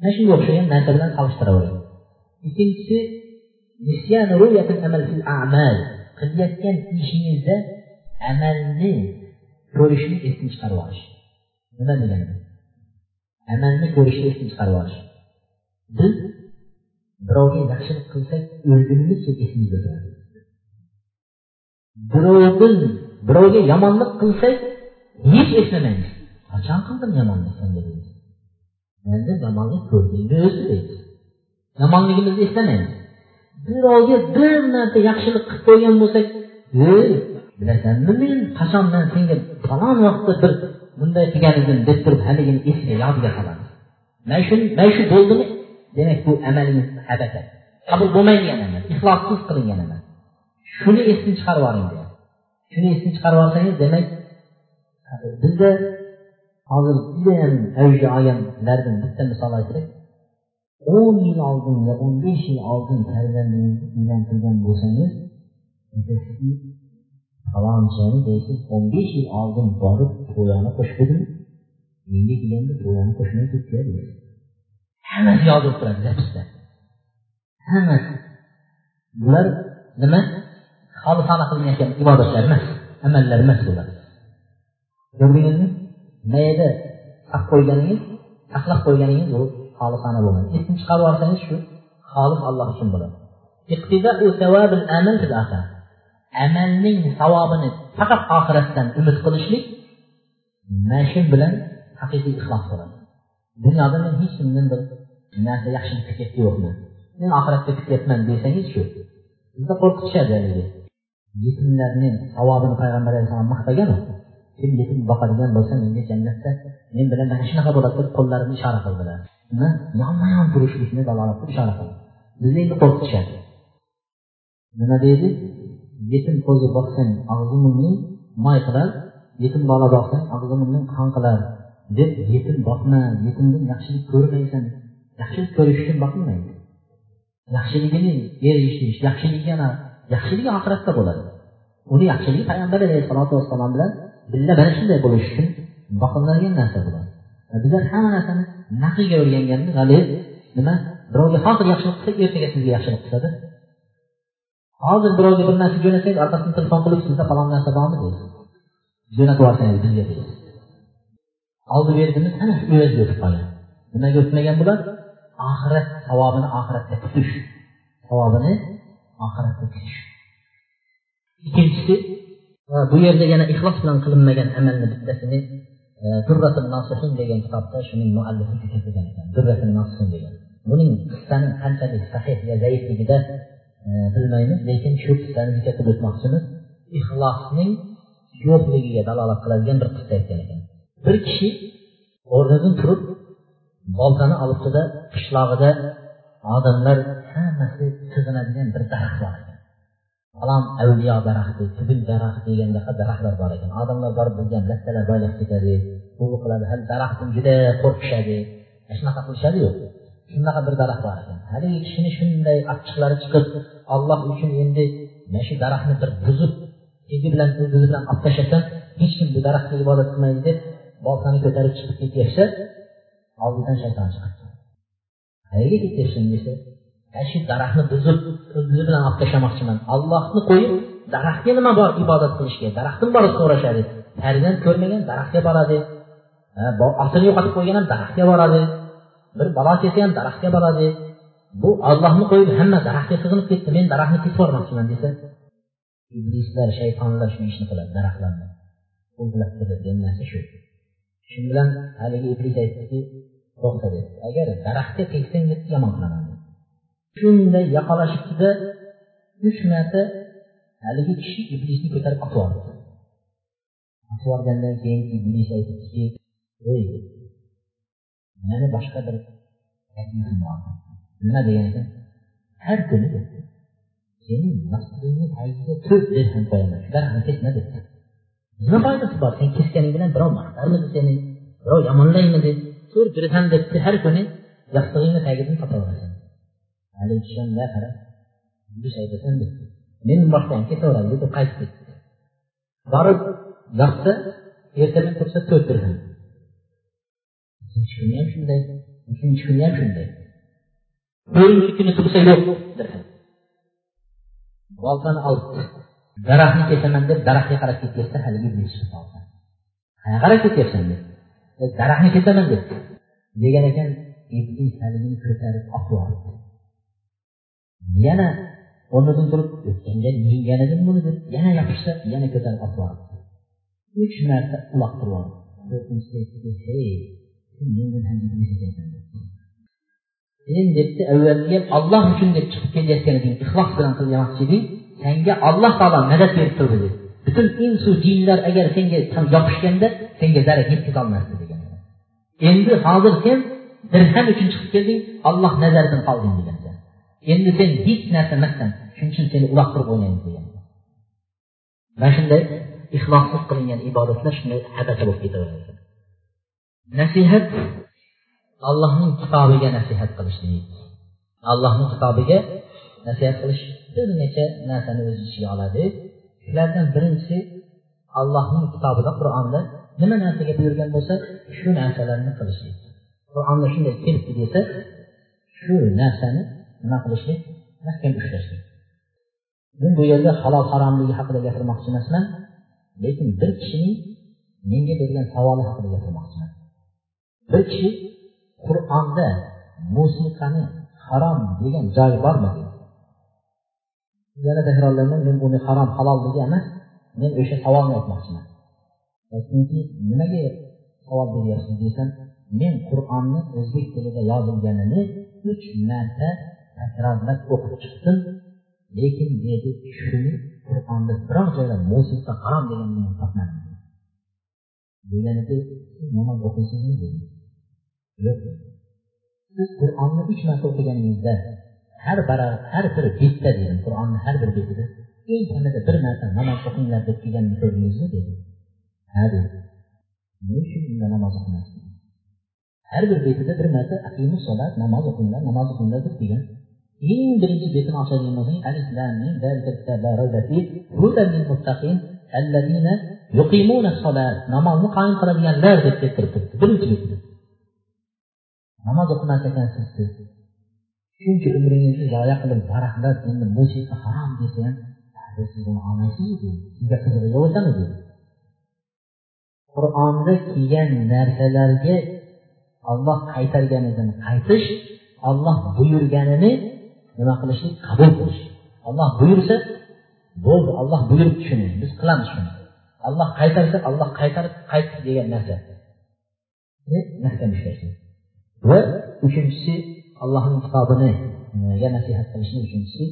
mana shunga o'xshagan narsa bilan solishtiraveradi. Ikkinchisi qilayotgan ishingizda amalni ko'rishni esdan chiqarib yuborish nima degani amalni ko'rishni esdan chiqarib yuborish biz birovga yaxshilik qilsak o'lgunimizcha esimizda turadi birovdan birovga yomonlik qilsak hech eslamaymiz. Qachon qildim yomonlik senga deymiz endi yomonlik ko'rdingmi o'zi deymiz yomonligimizni eslamaymiz. Birovga bir marta yaxshilik qilib qo'ygan bo'lsak bilasanmi men qachondan senga falon vaqtda bir bunday qilgan edim deb turib haligini esiga yodiga soladi mana shu mana shu bo'ldimi? Demak bu amalingiz habata qabul bo'lmaydigan amal ixlossiz qilingan amal. Shuni esdan chiqarib yuboring deyapti shuni esdan chiqarib yuborsangiz demak bizda hozir judayam avjga olganlardan bitta misol aytsak o'n yil oldin yo o'n besh yil oldin farzandingizni uylantirgan bo'lsangiz falonchini deysiz o'n besh yil oldin borib to'yona qo'shdim menga kelganda to'yona qo'shmay ketdilar hammasi yozilib turadi zapisda hammasi. Bular nima? Xolisona qilinayotgan ibodatlar emas amallar emas bular. Ko'rdingizmi mayda saqlab qo'yganingiz saqlab qo'yganingiz bu xolisona bo'lmaydi esni chiqarib yuborsangiz shu xolis alloh uchun bo'ladi. Amalning savobini faqat oxiratdan umid qilishlik mana shu bilan haqiqiy ixlos bo'ladi. Dunyoda men hech kimdan bir narsa yaxshilik kutyapti yo'qmi men oxiratda kutyapman desangiz shu sizda qo'rqitishadi haligi. Yetimlarni savobini payg'ambar alayhissalom maqtagan kim yetim boqadigan bo'lsa menga jannatda men bilan mana shunaqa bo'ladi deb qo'llarini ishora qildilar. Yonma yon turishlikni dalolat qilib ishora qildi. Bizni endi qo'rqitishadi. Nima deydi? Yetim qo'zi boqsang og'zi moy qilar yetim bola boqsang og'zi qon qilar deb yetim boqma yetimdan yaxshilik ko'rmaysan. Yaxshilik ko'rish uchun boqilmaydi. Yaxshiligini erishish yaxshilik yana yaxshiligi oxiratda bo'ladi. Uni yaxshiligi payg'ambar alayhissalotu vassalom bilan birga mana shunday bo'lishi uchun boqilinadigan narsa bo'ladi. Bizlar hamma narsani naqiga o'rganganda haligi nima birovga hozir yaxshilik qilsak ertaga sizga yaxshilik qiladi. Hozir birovga bir narsa jo'natsangiz orqasidan telefon qilib sizda falon narsa bormi deydi jo'natib yuborsangiz bizga deydi oldi berdimiz hammasi o'zi o'tib qolgan. Nimaga o'tmagan bular? Oxirat savobini oxiratda kutish savobini oxiratda kutish ikkinchisi bu yerda yana ixlos bilan qilinmagan amalni bittasini e, durratul nosihin degan kitobda shuning muallifi keltirgan ekan. Durratul nosihin degan. Buning qissani qanchalik sahih va zaifligida bilmaymiz lekin shu qissani zikr o'tmoqchimiz. Ixlosning yo'qligiga dalolat qiladigan bir qissa aytgan ekan. Bir kishi o'rnidan turib boltani olibdida qishlog'ida odamlar hammasi sig'inadigan bir daraxt bor ekan. Falon avliyo daraxti tubil daraxt degandaqa daraxtlar bor ekan. Odamlar borib bilgan lattalar boylab ketadi bu qiladi hali daraxtdan juda qo'rqishadi. Shunaqa qilishadiyu. Shunaqa bir daraxt bor ekan. Haligi kishini shunday achchiqlari chiqib olloh uchun endi mana shu daraxtni bir buzib egi bilan ildizi bilan olib tashlasam hech kim bu daraxtga ibodat qilmaydi deb boltani ko'tarib chiqib ketyapsa oldidan shayton chiqibdi qayerga ketyapsan desa ana shu daraxtni buzib ildizi bilan olib tashlamoqchiman ollohni qo'yib daraxtga nima bor ibodat qilishga? Daraxtim borib so'rashadi. Farzand ko'rmagan daraxtga boradi. Otini yo'qotib qo'ygan ham daraxtga boradi. Bir balo kelsa ham daraxtga boradi bu ollohni qo'yib hamma daraxtga sig'inib ketdi men daraxtni kesib yubormoqchiman desa iblislar shaytonlar shu ishni qiladi daraxtlarni qo'llab keladigan narsa shu. Shu bilan haligi iblis aytdiki to'xta dedi agar daraxtga tegsang deb yomon qilaman shunday yoqalashibdida uch marta haligi kishi iblisni ko'tarib otib yubordi otib yuborgandan keyin iblis aytibdiki ey yana boshqa bir nima deganda har kuni sening maqsadingni tagiga to'rt ham qo'yaman. Shu ham kesma debdi nima foydasi bor? Sen kesganing bilan birov maqtarmidi seni? Birov yomonlaymidi? To'rt dirham debdi. Har kuni yostig'ingni tagidan topaverasan haligi kishi ham qarab iblis aytasan debdi. Men boshdan ketaveradi deb qaytib ketdi. Borib yoqsa ertalab tursa to'rt dirham ham shunday uchinchi kuni ham shunday. To'rtinchi kuni tursa yo'q boltani olibdi daraxtni kesaman deb daraxtga qarab ketyapsa haligi qayerga qarab ketyapsan deb? Daraxtni kesaman debdi degan ekan iblis haligini ko'tarib yubordi yana o'rnidan turib o'tganga yenggan edim buni deb yana yopishsa yana ko'tarib otib yubordi uch marta uloqtirib yubordi to'rtinchisida aytdiki hey men debdi avvalgi olloh uchun deb chiqib kelayotgan eding ixlos bilan qilmoqchi eding senga olloh taolo madad berib turdi dedi. Butun insu jinlar agar senga yopishganda senga zarar yetkazolmasdi degan endi hozir sen dirham uchun chiqib kelding olloh nazaridan qolding degan endi sen hech narsa emassan shuning uchun seni uloqtirib o'ynaymiz degan mana shunday ixlossiz qilingan ibodatlar shunday habata bo'lib ketaveradi. Nasihat allohning kitobiga nasihat qilishlik allohning kitobiga nasihat qilish bir necha narsani o'z ichiga oladi. Shulardan birinchisi allohning kitobida qur'onda nima narsaga buyurgan bo'lsa shu narsalarni qilishlik qur'onda shunday kelibdi desa shu narsani nima qilishlik? Mahkam ushlashlik. Men bu yerda halol haromligi haqida gapirmoqchi emasman lekin bir kishining menga bergan savoli haqida gapirmoqchiman. Bir kishi qur'onda musiqani harom degan joyi bormi? Yana takrorlayman men uni harom halolligi emas men o'sha savolni aytmoqchiman. Chunki nimaga savol beryapsiz desam men qur'onni o'zbek tilida yozilganini uch marta takrorlab o'qib chiqdim. Lekin dedi shuni qur'onda biror joyda musiqa harom deganini men topmadim. Deganida siz namoz o'qiysizmi dedi. Siz qur'onni uch marta o'qiganingizda har bir har bir betda dedim qur'onni har bir betida eng kamida bir marta namoz o'qinglar deb kelganini ko'rdingizmi dedi ha dedi nima uchun unda namoz o'qimaysiz har bir betida bir marta aqimi solat namoz o'qinglar namoz o'qinglar deb kelgan. Eng birinchi betini ochadigan bo'lsangiz alif lam mim zalika kitoblar hudan lil muttaqin allazina yuqimuna namozni qoyim qiladiganlar deb keltirib turibdi. Birinchi betida. Namoz o'qimas ekansiz siz. Shuncha umringizni zoya qilib varaqlab endi musiqa harom desa ham siz buni olmaysizku sizga qizig'i yo'q ekanu qur'onda kelgan narsalarga olloh qaytarganidan qaytish olloh buyurganini nima qilishlik qabul qilish. Olloh buyursa bo'ldi olloh buyuribdi shuni biz qilamiz shuni. Olloh qaytarsa olloh qaytarib qaytdi degan narsa. Mahkam ushlashlik va uchinchisi allohni kitobini e, nasihat qilishni uchinchisi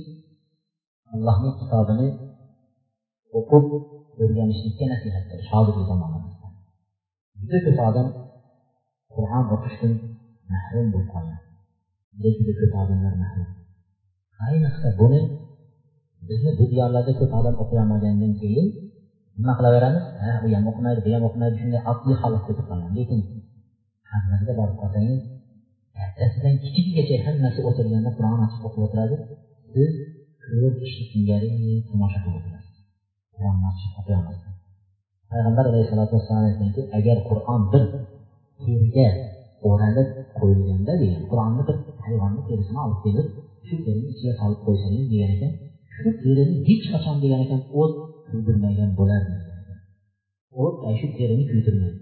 allohni kitobini o'qib o'rganishlikka nasihat qilish hozirgi zamonimizda juda ko'p odam qur'on o'qishdan mahrum bo'lib qolgan juda juda ko'p odamlar mahrum ayniqsa buni bizni bu diyorlarda ko'p odam o'qiy olmagandan keyin nima qilaveramiz ha u ham o'qimaydi bu ham o'qimaydi shunday oddiy holatga kelib qolgan lekin haqiqatga borib qolsangiz kattasidan kichigigacha hammasi o'tirganda qur'on ochib o'qib o'tiradi. Siz ko'p kishi singari tomosha qilib o'tirasiz qur'onni ochib o'qiy olmaysiz payg'ambar alayhisalotu vassalom aytganki agar qur'on bir terga o'ralib qo'yilganda degan qur'onni bir hayvonni terisini olib kelib shu terini ichiga solib qo'ysangiz degan ekan shu terini hech qachon degan ekan o't kuydirmagan bo'lardi o't shu terini kuydirmaydi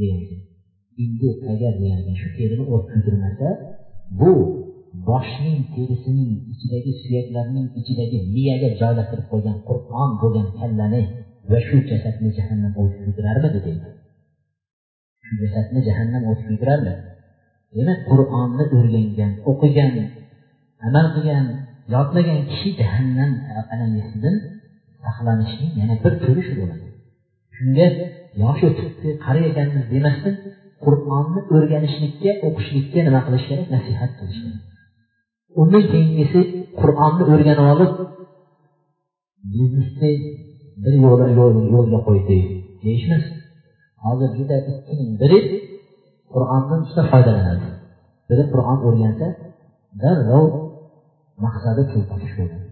degan ekan. Endi agar degan shu terini o't kuydirmasa bu boshning terisining ichidagi suyaklarning ichidagi miyaga joylashtirib qo'ygan qur'on bo'lgan kallani va shu jasadni jahannam o'ti kuydirarmidi deydi. Shu jasadni jahannam o'ti kuydirarmidi demak qur'onni o'rgangan o'qigan amal qilgan yodlagan kishi jahannam alangasidan saqlanishning yana bir turi shu bo'ladi. Shunga yosh o'tibdi qari ekanmiz demasdan qur'onni o'rganishlikka o'qishlikka nima qilish kerak? Nasihat qilish kerak. Undan keyingisi qur'onni o'rganib olib biznesni bir yo'la yo'lga qo'ydi deyishmas. Hozir juda ikkining biri qur'ondan juda foydalanadi. Biri qur'on o'rgansa darrov maqsadi pul topish bo'ladi.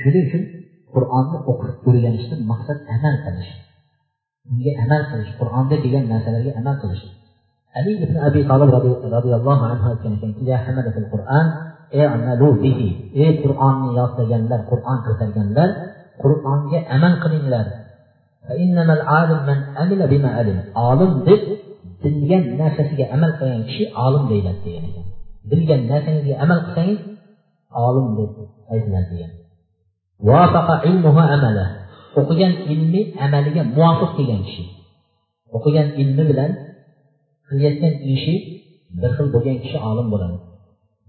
Shuning uchun qur'onni o'qib o'rganishdan maqsad amal qilish. Unga amal qilish qur'onda kelgan narsalarga amal qilish. Ali ibn abi tolib roziyallohu anhu aytgan ekanki qur'on ey qur'onni yodlaganlar qur'on ko'targanlar qur'onga amal qilinglar. Olim deb bilgan narsasiga amal qilgan kishi olim deyiladi degan ekan. Bilgan narsangizga amal qilsangiz olim deb aytiladi degan. O'qigan ilmi amaliga muvofiq kelgan kishi. O'qigan ilmi bilan qilayotgan ishi bir xil bo'lgan kishi olim bo'ladi.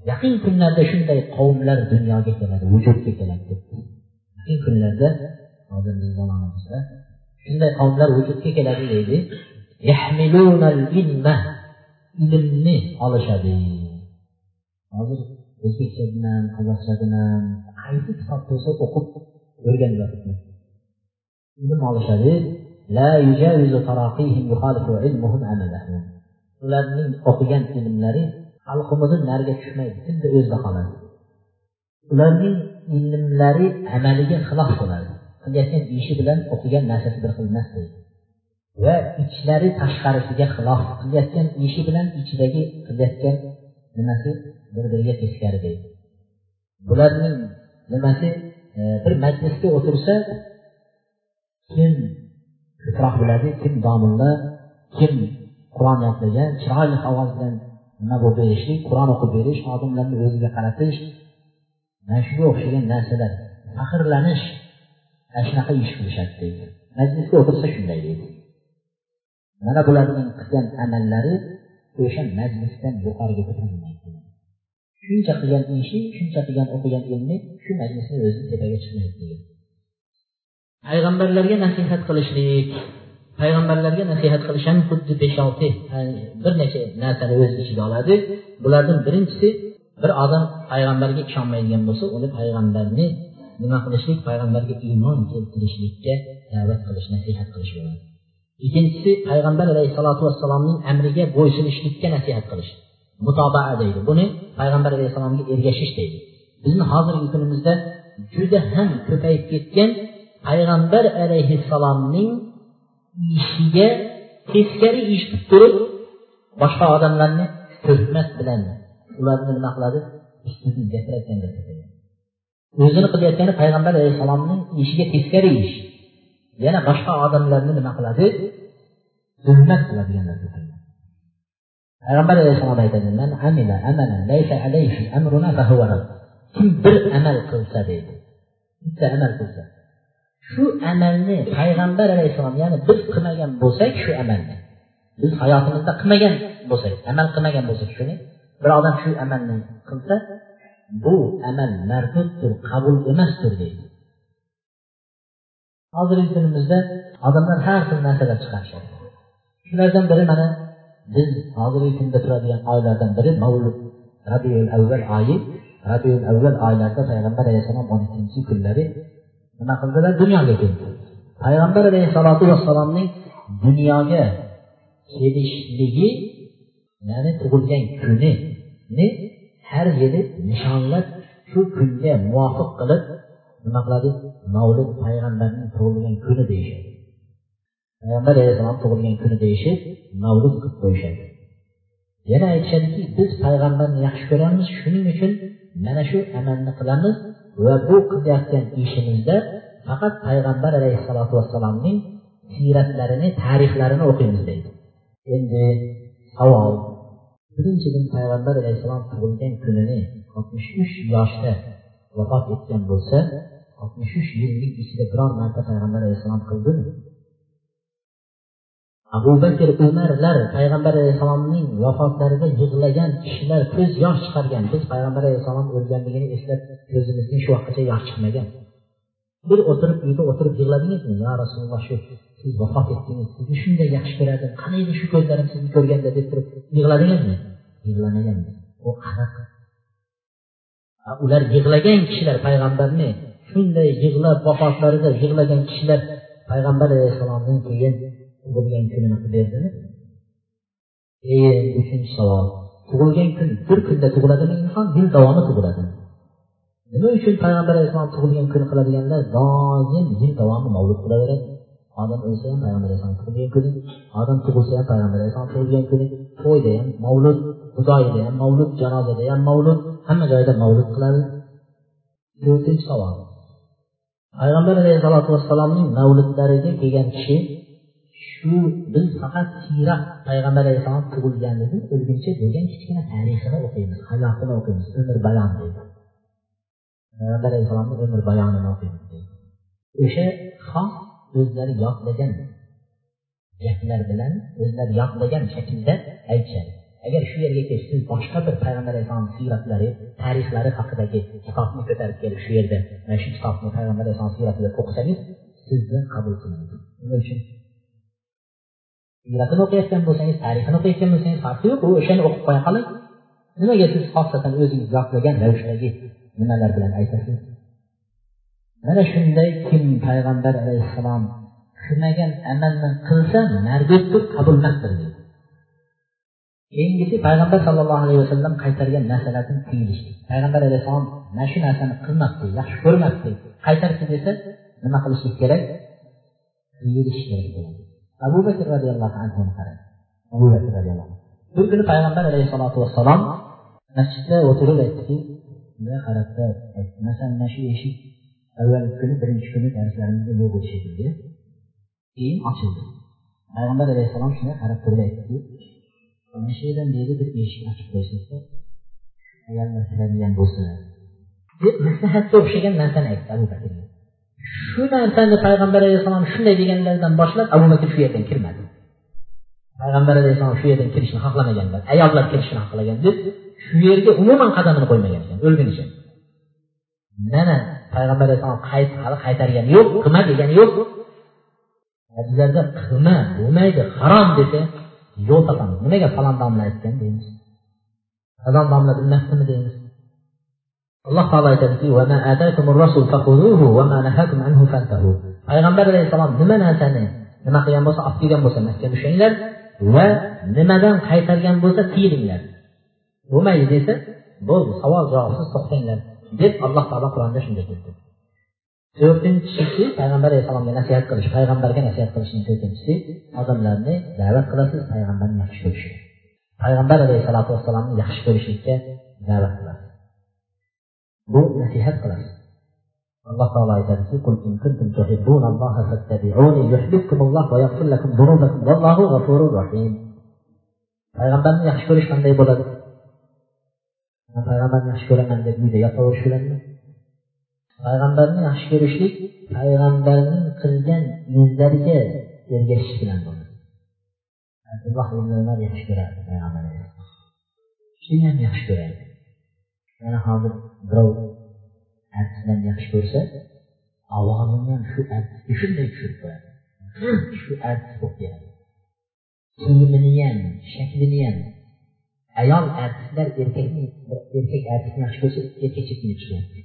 Yaqin kunlarda shunday qavmlar dunyoga keladi vujudga keladi yaqin kunlarda hozirgi zamonimizda shunday qavmlar vujudga keladi deydi. Ilmni olishadi. Hozir o'zbekchadan bilan qozoqcha bilan qaysi kitob bo'lsa o'qib o'rganyapti ilm olishadi. Ularning o'qigan ilmlari xalqimizni nariga tushmaydi xuddi o'zida qoladi ularning ilmlari amaliga xilof bo'ladi. Qilayotgan ishi bilan o'qigan narsasi bir xil emas deydi. Va ichlari tashqarisiga xilof qilayotgan ishi bilan ichidagi qilayotgan nimasi bir biriga teskari deydi. Bularning nimasi e, bir majlisga o'tirsa kim ko'proq biladi kim domilla kim qur'on yodlagan chiroyli ovoz bilan nima bo'lib berishlik qur'on o'qib berish odamlarni o'ziga qaratish mana shunga o'xshagan narsalar. Faxrlanish ana shunaqa ish qilishadi deydi. Majlisga o'tirsa shunday deydi. Mana bularning qilgan amallari o'sha majlisdan yuqoriga ko'tarilmaydi shuncha qilgan ishi shuncha qilgan o'qigan ilmi shu majlisni o'zi tepaga chiqmaydi deydi. Payg'ambarlarga nasihat qilishlik payg'ambarlarga nasihat qilish ham xuddi besh olti bir necha narsani o'z ichiga oladi. Bulardan birinchisi bir odam payg'ambarga ishonmaydigan bo'lsa uni payg'ambarni nima qilishlik? Payg'ambarga iymon keltirishlikka da'vat qilish nasihat qilish bo'ladi. Ikkinchisi payg'ambar alayhissalotu vassalomning amriga bo'ysunishlikka nasihat qilish. Mutobaa deydi. Buni payg'ambar alayhissalomga ergashish deydi. Bizni hozirgi kunimizda juda ham ko'payib ketgan payg'ambar alayhissalomning ishiga teskari ish qilib turib boshqa odamlarni hurmat bilan ularni nima qiladi o'zini qilayotgani payg'ambar alayhissalomning ishiga teskari ish. Yana boshqa odamlarni nima qiladi? Tuhmat qiladigan narsa payg'ambar alayhissalom aytadi man amila amalan laysa alayhi amruna fahuva kim bir amal qilsa deydi. Bitta amal qilsa. Shu amalni payg'ambar alayhissalom ya'ni biz qilmagan bo'lsak shu amalni. Biz hayotimizda qilmagan bo'lsak amal qilmagan bo'lsak shuni bir odam shu amalni qilsa bu amal marduddir qabul emasdir deydi. Hozirgi kunimizda odamlar har xil narsalar chiqarishadi. Shulardan biri mana biz hozirgi kunda turadigan oylardan biri mavlud rabiul avval oyi rabiul avval oylarida payg'ambar alayhissalom o'n ikkinchi kunlari nima qildilar? Dunyoga keldi. Payg'ambar alayhissalotu vassalomning dunyoga kelishligi ya'ni tug'ilgan kunini har yili nishonlab shu kunga muvofiq qilib nima qiladi? Mavlud payg'ambarning tug'ilgan kuni deyishadi. Payg'ambar alayhissalom tug'ilgan kuni deyishib mavlud qilib qo'yishadi. Yana aytishadiki biz payg'ambarni yaxshi ko'ramiz shuning uchun mana shu amalni qilamiz. Va bu qilayotgan ishimizda faqat payg'ambar alayhissalotu vassalomning siyratlarini tarixlarini o'qiymiz deydi. Endi savol. Birinchidan payg'ambar alayhissalom tug'ilgan kunini oltmish uch yoshda vafot etgan bo'lsa oltmish uch yillik ichida biror marta payg'ambar alayhissalom qildimi? Abu bakr umarlar payg'ambar alayhissalomning vafotlarida yig'lagan kishilar ko'z yosh chiqargan. Biz payg'ambar alayhissalom o'lganligini eslab ko'zimizning shu vaqtgacha yosh chiqmagan. Bir o'tirib uyda o'tirib yig'ladingizmi? Yo rasululloh shu siz vafot etdingiz. Sizni shunday yaxshi ko'rardim qani edi shu ko'zlarim sizni ko'rganda deb turib yig'ladingizmi? Yig'lamagan u aniq ular yig'lagan kishilar payg'ambarni shunday yig'lab vafotlarida yig'lagan kishilar payg'ambar alayhissalomdan keyin tug'ilgan kunini qilib berdimi keyin uchinchi savol tug'ilgan kun bir kunda tug'iladimi? Inson yil davomi tug'iladimi nima uchun payg'ambar alayhissalom tug'ilgan kuni qiladiganlar doim yil davomi mavlud qilaveradi odam o'lsa ham payg'ambar alayhissalom tug'ilgan kuni odam tug'ilsa ham payg'ambar alayhissalom tug'ilgan kuni to'yda ham mavlud xudoyida ham mavlud janozada ham mavlud hamma joyda mavlud qiladi. To'rtinchi savol. Payg'ambar alayhissalotu vassalomning mavludlariga kelgan kishi shu biz faqat siyrat payg'ambar alayhissalom tug'ilganligi o'lguncha bo'lgan kichkina tarixini o'qiymiz hayotini o'qiymiz umr bayon deydi. Payg'ambar alayhissalomni umr bayonini o'qiymiz deydi. O'sha xos o'zlari yodlagan gaplar bilan o'zlari yodlagan shaklda aytishadi. Agar shu yerga kelib siz boshqa bir payg'ambar alayhissalom siyratlari tarixlari haqidagi kitobni ko'tarib kelib shu yerda mana shu kitobni payg'ambar alayhissalom siyratida o'qisangiz sizni qabul qilmaydi. Nima uchun siyratini o'qiyotgan bo'lsangiz tarixini o'qiyotgan bo'lsangiz farqi yo'q u o'shani o'qib qo'ya qoling nimaga siz xosatan o'zingiz yodlagan ravishdagi nimalar bilan aytasiz mana shunday kim payg'ambar alayhissalom qilmagan amalni qilsa marduddir qabulmasdir deydi keyingisi payg'ambar sallallohu alayhi vasallam qaytargan narsalardan tiyilishlik payg'ambar alayhissalom mana shu narsani qilmabdi yaxshi ko'rmabdi qaytarchi desa nima qilishlik kerak tiyilish kerak bo'ladi abu bakr roziyallohu anhuni qarang abu bakr roziyallohu bir kuni payg'ambar alayhissalotu vassalom masjidda o'tirib aytdiki bunday qarabda? Masalan mana shu eshik avvalgi kuni birinchi kuni darslarimizda yo'q edi shekilli keyin ochildi. Payg'ambar alayhissalom shunday qarab turib aytdiki mana shu yerdan deydi bir eshik ochib qo'yishsa agar kiradigan bo'lsa deb maslahatga o'xshagan narsani aytdi abu bakrga shu narsani payg'ambar alayhissalom shunday deganlaridan boshlab abu bakr shu yerdan kirmadi. Payg'ambar alayhissalom shu yerdan kirishni xohlamaganlar ayollar kirishni xohlagan deb shu yerga umuman qadamini qo'ymagan ekan o'lgunicha. Mana payg'ambar alayhissalom qayt hali qaytargani yo'q qilma degani yo'q. Hadislarda qilma bo'lmaydi harom desa yo'l topamiz. Nimaga falon domla aytgan deymiz? Falon domla bilmasdimi deymiz? Alloh taolo aytadiki payg'ambar alayhissalom nima narsani nima qilgan bo'lsa olib kelgan bo'lsa mahkam ushlanglar va nimadan qaytargan bo'lsa tiyilinglar bo'lmaydi desa bo'ldi savol javobsiz to'xtanglar deb alloh taolo qur'onda shunday dedi to'rtinchisi payg'ambar alayhissalomga nasihat qilish payg'ambarga nasihat qilishning to'rtinchisi odamlarni da'vat qilasiz payg'ambarni yaxshi ko'rishga. Payg'ambar alayhissalotu vassalomni yaxshi ko'rishlikka da'vat qilasiz. bu nasihat qiladi alloh taolo aytadiki payg'ambarni yaxshi ko'rish qanday bo'ladi? Man payg'ambarni yaxshi ko'raman deb uyda yotaverish bilanmi payg'ambarni yaxshi ko'rishlik payg'ambarning qilgan izlariga ergashish bilan bo'ladi. Abdulloh ibn umar yaxshi ko'rardi payg'ambar ham yaxshi ko'rardi. Yana hozir birov artistlarni yaxshi ko'rsa ovozini ham shu artistga shunday tushirib qo'yadi. *clears throat* Shu artist bo'lib keladi. Kiyimini ham shaklini ham. Ayol artistlar erkakni erkak artistni yaxshi ko'rsa erkakcha kiyinib chiqyapti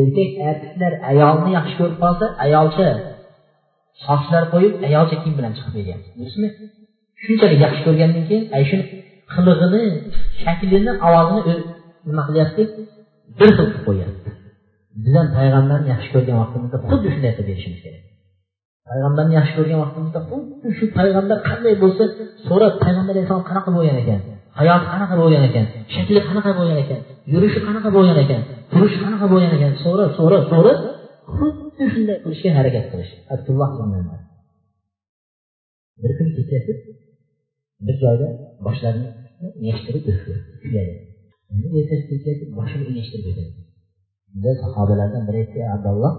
erkak artistlar ayolni yaxshi ko'rib qolsa ayolcha sochlar qo'yib ayolcha kiyim bilan chiqib kelgan. Durustmi shunchalik yaxshi ko'rgandan keyin ana shuni qilig'ini shaklini ovozini nima qilyapti? Bir xil qilib qo'yyapti biz ham payg'ambarni yaxshi ko'rgan vaqtimizda xuddi shunday qilib berishimiz kerak. Payg'ambarni yaxshi ko'rgan vaqtimizda xuddi shu payg'ambar qanday bo'lsa so'rab payg'ambar alayhissalom qanaqa bo'lgan ekan? Hayoti qanaqa bo'lgan ekan? Shakli qanaqa bo'lgan ekan? Yurishi qanaqa bo'lgan ekan? Turishi qanaqa bo'lgan ekan? So'rab so'rab so'rab xuddi shunday qilishga harakat qilish. Abdulloh bir kun ketyapti. Bir joyda boshlarini yashtirib boshini engashtirib o'tadi unda sahobalardan biri aytdi abdulloh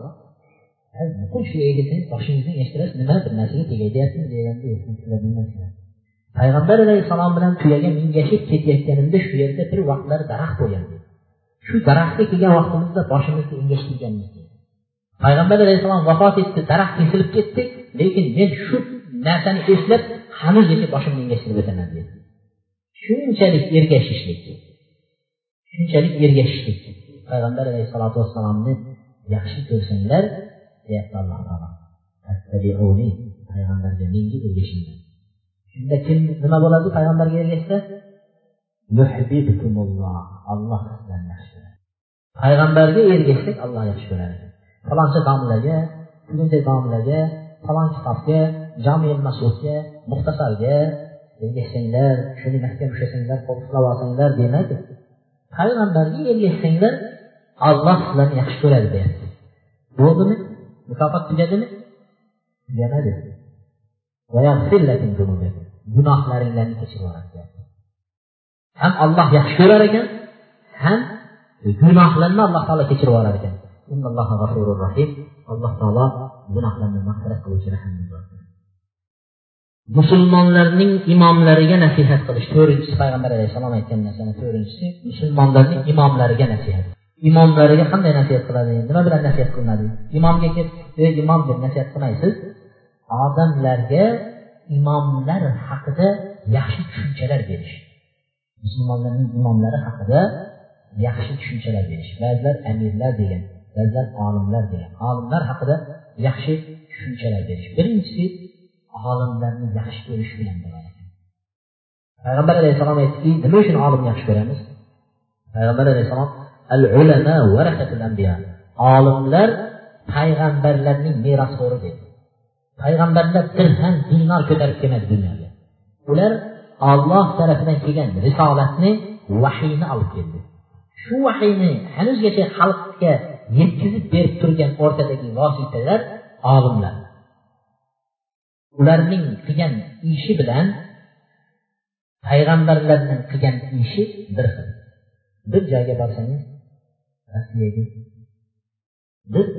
nuqul shu yerga kelib boshingizni engashtirasiz nima bir narsaga tegayapsiz deganda payg'ambar alayhissalom bilan tuyaga mingashib ketayotganimda shu yerda bir vaqtlar daraxt bo'lgan shu daraxtga kelgan vaqtimizda boshimizni engashtirganmiz payg'ambar alayhissalom vafot etdi daraxt kesilib ketdi lekin men shu narsani eslab hanuzgacha boshimni engashtirib o'taman dedi. Shunchalik ergashishlik shunchalik ergashishlik payg'ambar alayhissalotu vassalomni yaxshi ko'rsanglar deyapti alloh taolo. Payg'ambarga menga ergashinglar. Shunda kim nima bo'ladi payg'ambarga ergashsa? Alloh sizlarni yaxshi. Ko'radi payg'ambarga ergashsak alloh yaxshi ko'radi. Faloncha domlaga bugunday domlaga falon kitobga jami masudga muxtasarga ergashsanglar shuni mahkam ushlasanglar qo'ltiqlab olsanglar demadi payg'ambarga ergashsanglar alloh sizlarni yaxshi ko'radi deyapti. Bo'ldimi? Mukofot tugadimi? Tugamadi gunohlaringlarni kechirib yuboradi ham olloh yaxshi ko'rar ekan ham gunohlarni alloh taolo kechirib yuborar ekan. Alloh taolo gunohlarni mag'firat qiluvchi musulmonlarning imomlariga nasihat qilish. To'rtinchisi payg'ambar alayhissalom aytgan narsani. To'rtinchisi musulmonlarning imomlariga nasihat. Imomlariga qanday nasihat qiladi? Nima bilan nasihat qilinadi? Imomga kelib ey imom deb nasihat qilmaysiz? Odamlarga imomlar haqida yaxshi tushunchalar berish. Musulmonlarning imomlari haqida yaxshi tushunchalar berish. Ba'zilar amirlar degan ba'zilar olimlar degan. Olimlar haqida yaxshi tushunchalar berish. Birinchisi olimlarni yaxshi ko'rish bilan bo'ladi. Payg'ambar alayhissalom aytdiki nima uchun olimni yaxshi ko'ramiz? Payg'ambar alayhissalom al ulama varasatul anbiya olimlar payg'ambarlarning merosxo'ri dedi payg'ambarlar dirham dinor ko'tarib kelmadi dunyoga. Ular olloh tarafidan kelgan risolatni vahiyni olib keldi. Shu vahiyni hanuzgacha xalqqa yetkazib berib turgan o'rtadagi vositalar olimlar. Ularning qilgan ishi bilan payg'ambarlarning qilgan ishi bir xil. Bir joyga borsangiz rossiyaga biz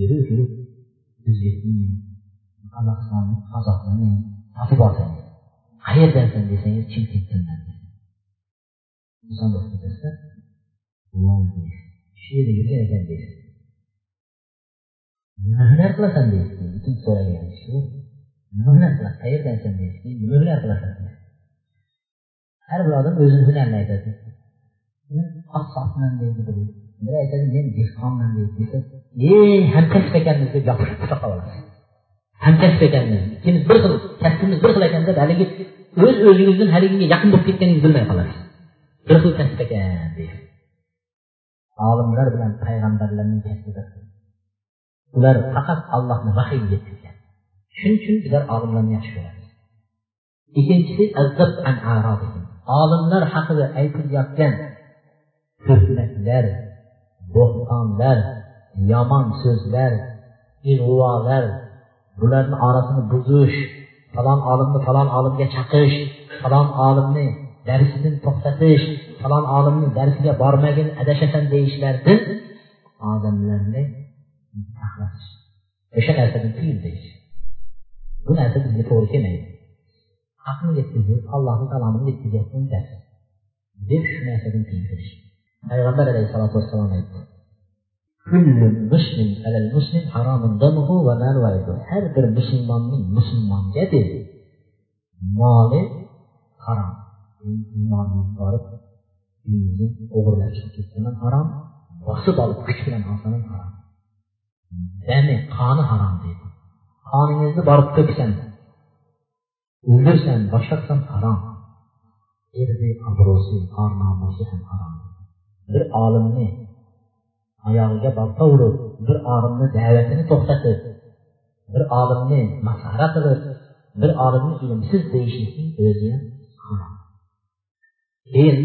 yurib yurib o'zbekni qozog'istonni qozoqni topib olsangiz qayerdansan desangiz chimkentdanman inson shu yerda yurgan ekan deysiz. Nima hunar qilasan deysiz ikkinchi so'ragan kishi nima hunar qayerdan san deyishdi nima bilan qilasan har bir odam o'zini hunarini aytadi. Men qassobman deydi biri biri aytadi? Men dehqonman deydi. Desa e hamkasb ekanmiz deb yopishib quchoqqa olasiz hamkasb ekanmiz. Ikkimiz bir xil kasbimiz bir xil ekan deb haligi o'z o'zingizdan haligiga yaqin bo'lib ketganingizni bilmay qolasiz. Bir xil kasb ekan deysiz olimlar bilan payg'ambarlarning kasbi bir ular faqat allohni vahiyga yetkazgan shuning uchun bizlar olimlarni yaxshi ko'ramiz ikkinchisi olimlar haqida aytilayotgan tuhmatlar bo'xtonlar yomon so'zlar ig'volar bularni orasini buzish falon olimni falon olimga chaqish falon olimni darsidan to'xtatish falon olimni darsiga bormagin adashasan deyishlardan odamlarni o'sha narsadan tiyil deyish. Bu nəsə bizi toru yeməyin. Hakkın getirdiği, Allah'ın kalamını getirdiğinin de bir nesebin değildir. Peygamber aleyhissalatü vesselam etti. Küllü muslim elel muslim haramın damuhu ve mel vaydu. Her bir Müslümanın Müslüman gedir. Mali haram. İmanın varıp dininin uğurlaşıp gitmenin haram. Basıp alıp küçülen alsanın haram. Demi, kanı haram değil. Qoningizni borib to'ksan o'ldirsan boshqa qilsan harom. Erni obro'si or nomusi ham harom. Bir olimni oyog'iga bolta urib bir olimni da'vatini to'xtatib bir olimni masxara qilib bir olimni ilmsiz deyishlikning o'zi harom keyin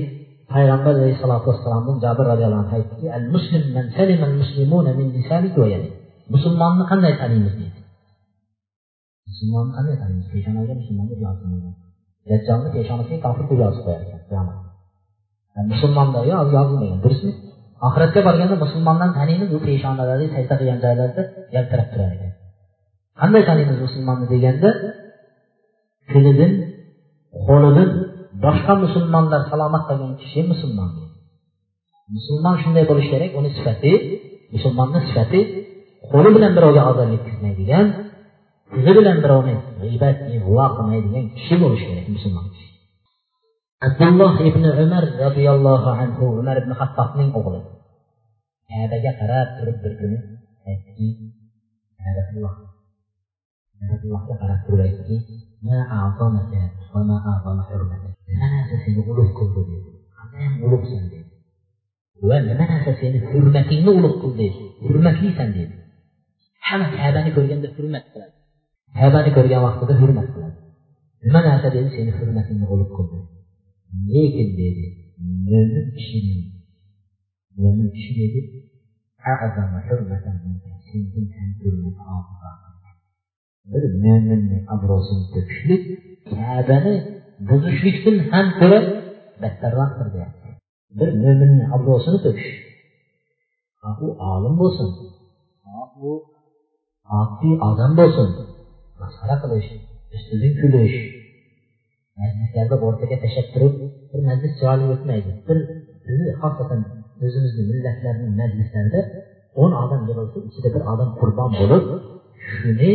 payg'ambar alayhissalotu vassalomdan jabir roziyallohu anhu aytdiki al muslim man salima al muslimuna min lisanihi va yadihi. Musulmonni qanday taniymiz deydi. Musulmonni qanday taniymiz peshonaga musulmon deb yozilmagan. Dajjolni peshonasiga kofir deb yozib qo'yarkan qiyomat musulmonda yozilmagan durustmi oxiratga borganda musulmondan taniymiz u peshonalari sajda qilgan joylarida yaltirab turar ekan. Qanday taniymiz musulmonni deganda tilidan qo'lidan boshqa musulmonlar salomat qolgan kishi musulmon musulmon shunday bo'lishi kerak uni sifati musulmonni sifati qo'li bilan birovga ozor yetkazmaydigan tili bilan birovni g'iybat ig'vo qilmaydigan kishi bo'lishi kerak musulmon kishi abdulloh ibn umar roziyallohu anhu umar ibn hattobning o'g'li kabaga qarab turib bir kuni aytdiki allohga qarab turib aytdiki nima narsa seni ulug' qildi dedi qandayyam ulug'san dedi va nima narsa seni hurmatingni ulug' qildi hurmatlisan dedi hamma kabani ko'rganda hurmat qiladi kabani ko'rgan vaqtida hurmat qiladi. Nima narsa dedi seni hurmatingni ulug' qildi lekin dedi mo'min kishining mo'min kishi dedi bir mo'minni obro'sini to'kishlik kabani buzishlikdan ham ko'ra battarroqdir deyapti. Bir mo'minni obro'sini to'kish u olim bo'lsin. U oddiy odam bo'lsin. Masxara qilish ustidan kulish majlislarda o'rtaga tashlab turib bir majlis chiroyli o'tmaydi bir bizni xosatan o'zimizni millatlarning majlislarida o'n odam yig'ilsa ichida bir odam qurbon bo'lib shuni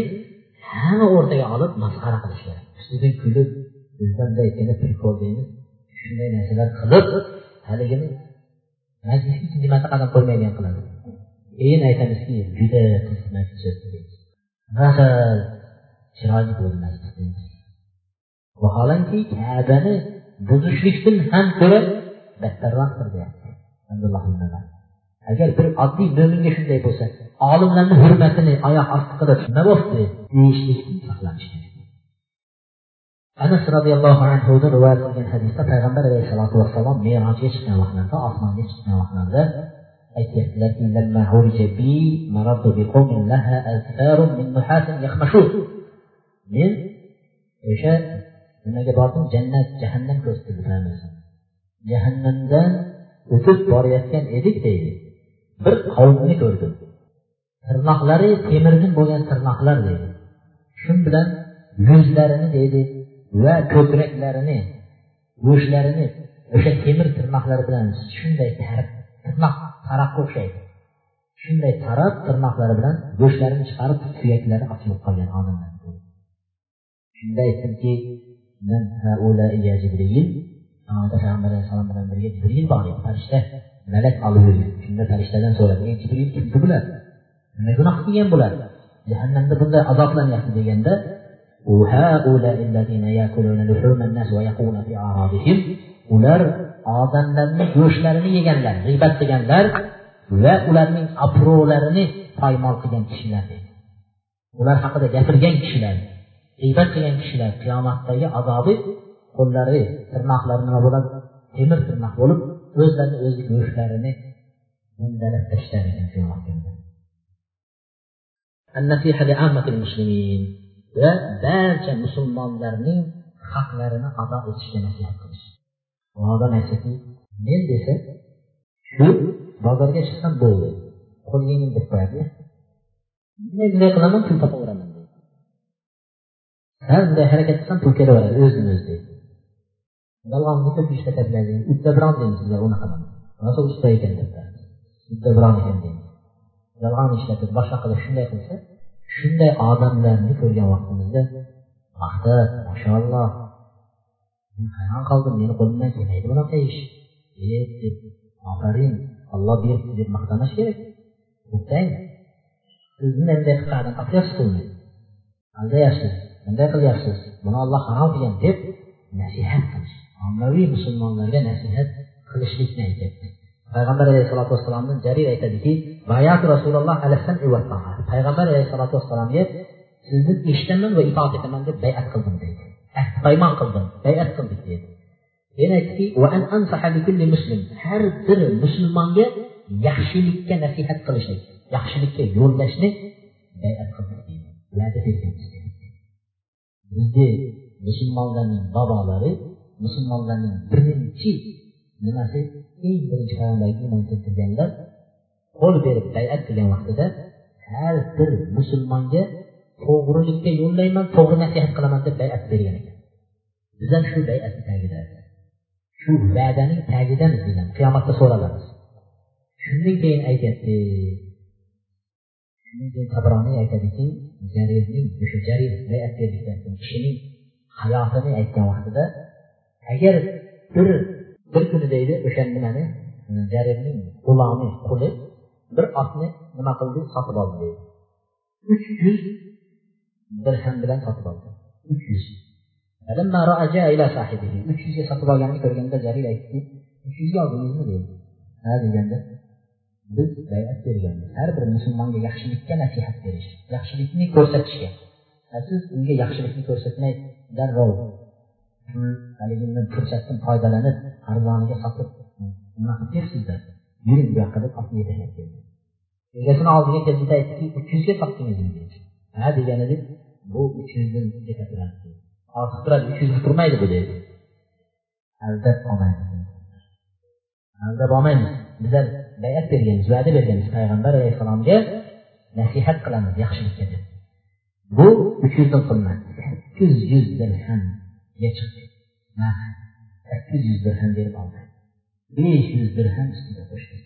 hamma o'rtaga olib masxara qilish kerak ustidan kulib bizlarda aytganda prikol deymiz shunday narsalar qilib haligini majlisga ikkinchi marta qadam qo'ymaydigan qiladi keyin aytamizki juda masjid chiroyli bo'ldi vaholanki kabani buzishlikdan ham ko'ra battarroqdir deyapti agar bir oddiy mo'minga shunday bo'lsa olimlarni hurmatini oyoq osti qilib nima bo'libdi deyishlikdan saqlanish kerak anas roziyallohu anhudan rivoyat qilgan hadisda payg'ambar alayhissalotu vassalom merojga chiqqan vaqtlarida osmonga chiqqan vaqtlarida aytyaptilarki men o'sha nimaga bordim? Jannat jahannam ko'rsatdi jahannamdan o'tib borayotgan edik deydi. Bir qavmni ko'rdim. Tirnoqlari temirdan bo'lgan tirnoqlar deydi. Shu bilan yuzlarini deydi va ko'kraklarini go'shtlarini o'sha temir tirnoqlar bilan shunday tarib tirnoq taroqqa o'xshaydi. Shunday tarab tirnoqlari bilan go'shtlarini chiqarib suyaklari ochilib qolgan odamlar. Shunda aytdimki payg'ambar alayhissalom bilan birga jibril bor edi. Farishta malak olib yurgan. Shunda farishtadan so'radi ey jibril kimki bular? Nima gunoh qilgan bular? Jahannamda bunday azoblanyapti deganda ular odamlarni go'shtlarini yeganlar g'iybat qilganlar va ularning obro'larini poymol qilgan kishilar ular haqida gapirgan kishilar g'iybat qilgan kishilar qiyomatdagi azobi qo'llari tirnoqlari nima bo'ladi? Temir tirnoq bo'lib o'zlarini o'zi go'shtlarini mundalab tashlar ekan va barcha musulmonlarning haqlarini ado etishga nasihat qilish. Odam aytadiki men desa shu bozorga chiqsam bo'ldi. Qo'lga deb qo'yadi bunday bunday qilaman pul topaveraman. Deydi bunday harakat qilsam pul kelaveradi o'zidan o'zi yolg'onni ko'p ishlatadilar uddabron deymiz bizlar unaqaman rosa usta ekan deb uddabiron ekan deymiz yolg'on ishlatib boshqa qilib shunday qilsa shunday odamlarni ko'rgan vaqtimizda maqtab mashaalloh hayron qoldim meni qo'limdan kelmaydi bunaqa ish. Deb ofarin olloh beribdi deb maqtanish kerak. To'xtang siz bunday bunday qilib topyapsiz pulni aldayapsiz. Bunday qilyapsiz buni olloh harom qilgan deb nasihat qilish ommaviy musulmonlarga nasihat qilishlikni aytyapti payg'ambar alayhissalotu vassalomdan jarir aytadiki bayat rasululloh payg'ambar alayhissalotu vassalomga sizni eshitaman va itoat etaman deb bayat qildim deydi paymon qildim bayat qildik deydi yana aytdiki har bir musulmonga yaxshilikka nasihat qilishni yaxshilikka yo'llashni bayat qildik deydi va'da berganmiz bizni musulmonlarning bobolari musulmonlarning birinchi nimasi? Eng birinchi payg'ambarga iymon keltirganlar qo'l berib bayat qilgan vaqtida har bir musulmonga to'g'rilikka yo'llayman to'g'ri nasihat qilaman deb bayat bergan ekan. Biz ham shu bayatni tagida shu va'daning tagidamiz biz ham qiyomatda so'ralamiz. Shundan keyin aytyapti shundan keyin tabroniy aytadiki jarirning o'sha jarir bayat bergan kishining hayotini aytgan vaqtida agar bir bir kuni deydi o'sha nimani jarirning g'ulomi quli bir otni nima qildi sotib oldi deydi. Uch yuz dirham bilan sotib oldi. Uch yuz. Uch yuzga sotib olganini ko'rganda jarir aytdiki uch yuzga oldingizmi deydi. Ha deganda biz bayat berganmiz har bir musulmonga yaxshilikka nasihat berish yaxshilikni ko'rsatishga. Siz unga yaxshilikni ko'rsatmay darrov haligini fursatdan foydalanib arzoniga sotib nima qilib bersizlar yuring bu yoqqa deb otni keldi. Egasini oldiga keldida aytdiki uch yuzga sotdingizmi dedi ha degan edik bu uch yuzdan keta turadi. Ortiq turadi uch yuzga turmaydi bu deydi aldab olmaymiz. Aldab olmaymiz. Bizlar bayat berganmiz va'da berganmiz payg'ambar alayhissalomga nasihat qilamiz yaxshilikka deb bu uch yuzdan qilmadi sakkiz yuz dirhamga chiqdi. Sakkiz yuz dirham berib oldi. besh yuz dirham ustiga qo'shdi.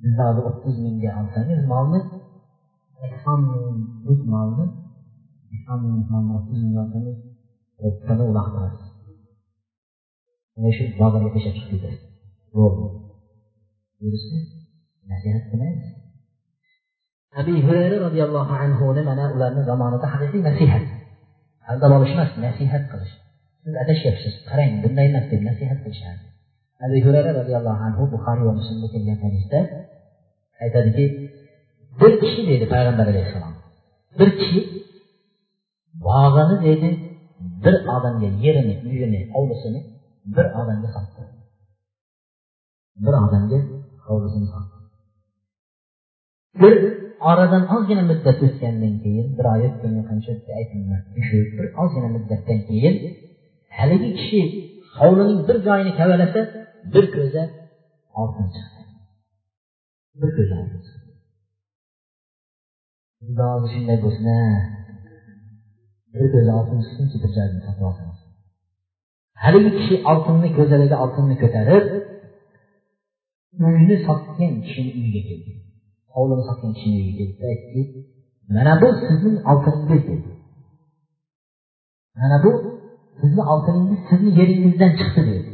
Bizni hozir o'ttiz mingga olsangiz molni sakson minglik molni sakson ming molni o'ttiz mingga olsangiz o'ttani uloqtirasiz. Mana shu bozorga tashlab chiqib ketasiz bo'ldi yurishni najot qilmaymiz abi hurayra roziyallohu anhuni mana ularni zamonida haqiqiy nasihat. Aldab olish emas nasihat qilish. Siz adashyapsiz qarang bunday emas deb nasihat qilishardi. Abi hurayra roziyallohu anhu buxoriy va muslimda kelgan hadisda aytadiki bir kishi deydi payg'ambar alayhissalom bir kishi bog'ini deydi bir odamga yerini uyini hovlisini bir odamga sotdi. Bir odamga bir oradan ozgina muddat o'tgandan keyin bir oy o'tganga qancha o'tdi shu bir ozgina muddatdan keyin haligi kishi hovlining bir joyini kavalasa bir ko'za oltin chiqdi. Bir ko'za oltin chiqdi. Hozir shunday bo'lsin bir ko'za oltin chiqsinchi bir joyni sotib olsin haligi kishi oltinni ko'zadagi oltinni ko'tarib uyni sotgan kishini uyiga keldi. Hovlini sotgan kishini uyiga keldi aytdiki mana bu sizning oltiningiz dedi. Mana bu sizni oltiningiz sizni yeringizdan chiqdi dedi.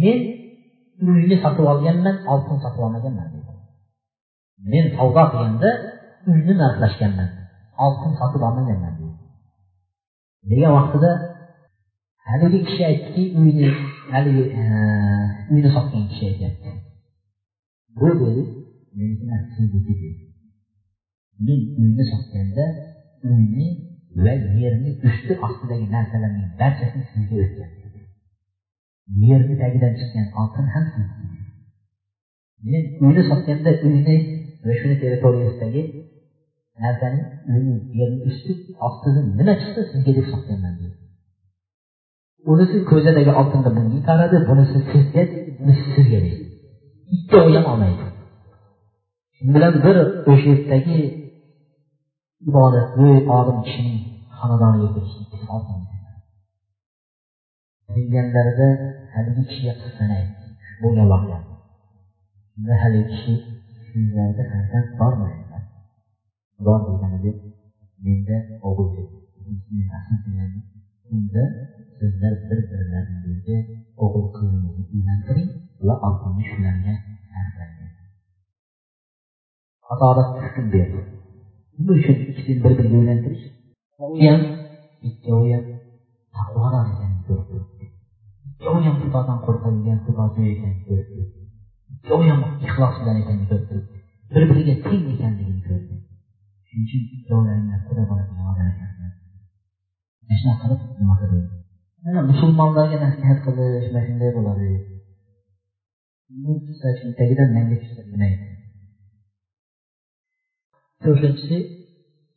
Men uyni sotib olganman oltin sotib olmaganman dedi. Men savdo qilganda uyni narxlashganman oltin sotib olmaganman dedi. Degan vaqtida haligi kishi aytdiki uyni haligi e, uyni sotgan kishi aytyapti. Bu dedi meniki emas sizniki dedi men uyni sotganda uyni va yerni usti ostidagi narsalarning barchasini sizga o'tkazdi yerni tagidan chiqqan oltin ham men uyni sotganda uyni va shuni territoriyasidagi narsani uyni yerni usti ostini nima chiqsa sizga deb sotganman deydi unisi ko'zadagi oltinni bunga qaradi bunisi sizga bunisi sizga deydi. Ikkovi ham olmaydi. Shu bilan bir o'sha yerdagi ibodatli olim kishining xonadoniga kirishdi kelganlarida haligi kishiga qissani aytdi bo'lgan voqea shunda haligi kishi sizlarda farzand bormi bor deganida menda o'g'il unda sizlar bir birlaringizga o'g'il qizingizni uylantiring va oltinni shularga sarflang adolat hukm berdi. Nima uchun ikkisin bir biriga uylantirish? U ham ikkovi ham taqvodor ekanini ko'rib turibdi ikkovi ham xudodan qo'rqadigan xudosi ekanini ikkovi ham ixlos bilan ekanini ko'rib bir biriga teng ekanligini ko'rdi. Shuning uchun ikkovlaringlar quda bo'ladigan odam ekanlar mana shunaqa qilib nima qildi Yəni, müsəlmanlara nəsihət qəbul etməsində olaraq. Bu səsini təqdən mən geçirmək. Dördüncüsü,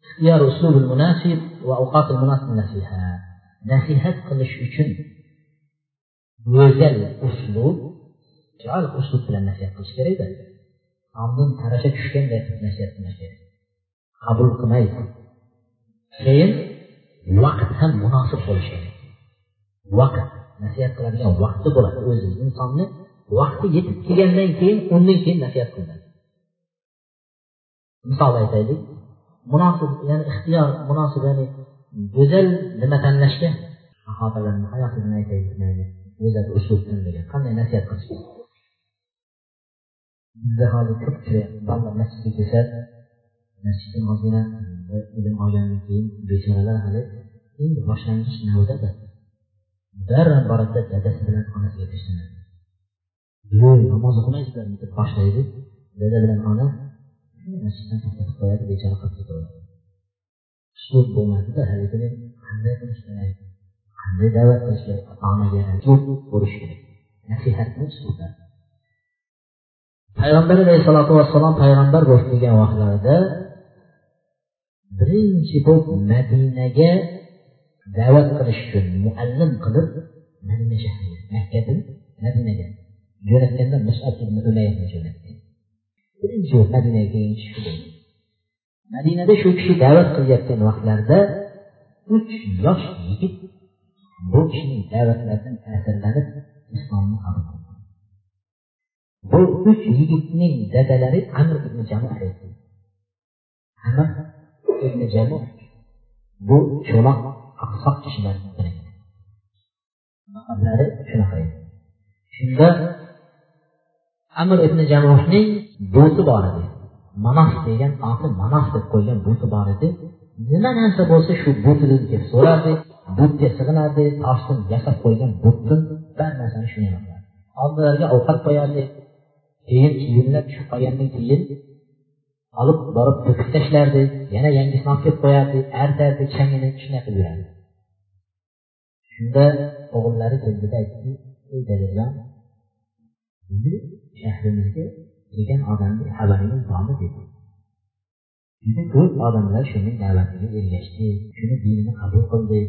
ixtiyar usulul münasib və awqatul münasib nəsihə. Nəsihət qiliş üçün gözəl uslub, ideal uslub ilə nəsihət qiliş gərəkdir. Andın tərəfə düşkən nəsihət qiliş Qabul qılmayız. Keyin vaqt həm münasib bo'lishi kerak vaqt nasihat qiladigan vaqti bo'ladi o'zi insonni. Vaqti yetib kelgandan keyin undan keyin nasihat qilinadi misol aytaylik. Munosib ya'ni ixtiyor munosib ya'ni go'zal nima tanlashga sahobalarni hayotidan aytaylik. Go'zal uslub tanlagan. Qanday nasihat qilish bizda hozir ko'p uchrayapti bolalar masjidga kelishadi. Masjidda ozgina ilm olgandan keyin bechoralar hali endi boshlang'ich navdada darrov boradida dadasi bilan onasiga tashlanadi bugun namoz o'qimaysizlarmi deb boshlaydi. Dada bilan ona masjiddan to'xtatib qo'yadi bechora qattiq turadi. Uslub bo'lmadida haligini qanday qilish kerak? Qanday da'vat qilish kerak? Ota onaga ko'rish kerak. Nasihatni uslubda payg'ambar alayhissalotu vassalom payg'ambar bo'lib kelgan vaqtlarida birinchi bo'lib madinaga da'vat qilish uchun muallim qilib madina shahriga makkadan madinaga jo'natganda musab ibn umayrni jo'natgan. Birinchi madinaga kelgan shu bo'ldi madinada shu kishi da'vat qilayotgan vaqtlarida uch yosh yigit bu kishining da'vatlaridan ta'sirlanib islomni qabul qildi. Bu uch yigitning dadalari amir ibn jamuh amir ibn jamuh bu cho'loq oqsoq kishilar biri laqablari shunaqa edi. Shunda amr ibn jamuhning buti bor edi. Manof degan oti manof deb qo'ygan buti bor edi. Nima narsa bo'lsa shu butidan kelib so'rardi butga sig'inardi toshdan yasab qo'ygan butdan bar narsani shunga oldilariga ovqat qo'yardi keyin kiyimlar tushib qolgandan keyin olib borib to'kib tashlardi yana yangisini olib kelib qo'yardi artardi changini shunday qilib yurardi shunda o'g'illari keldida aytdiki ey dadajon shahrimizga kelgan odamni xabaringiz bormi? dedi. Juda ko'p odamlar shuni da'vatiga ergashdi shuni dinini qabul qildi.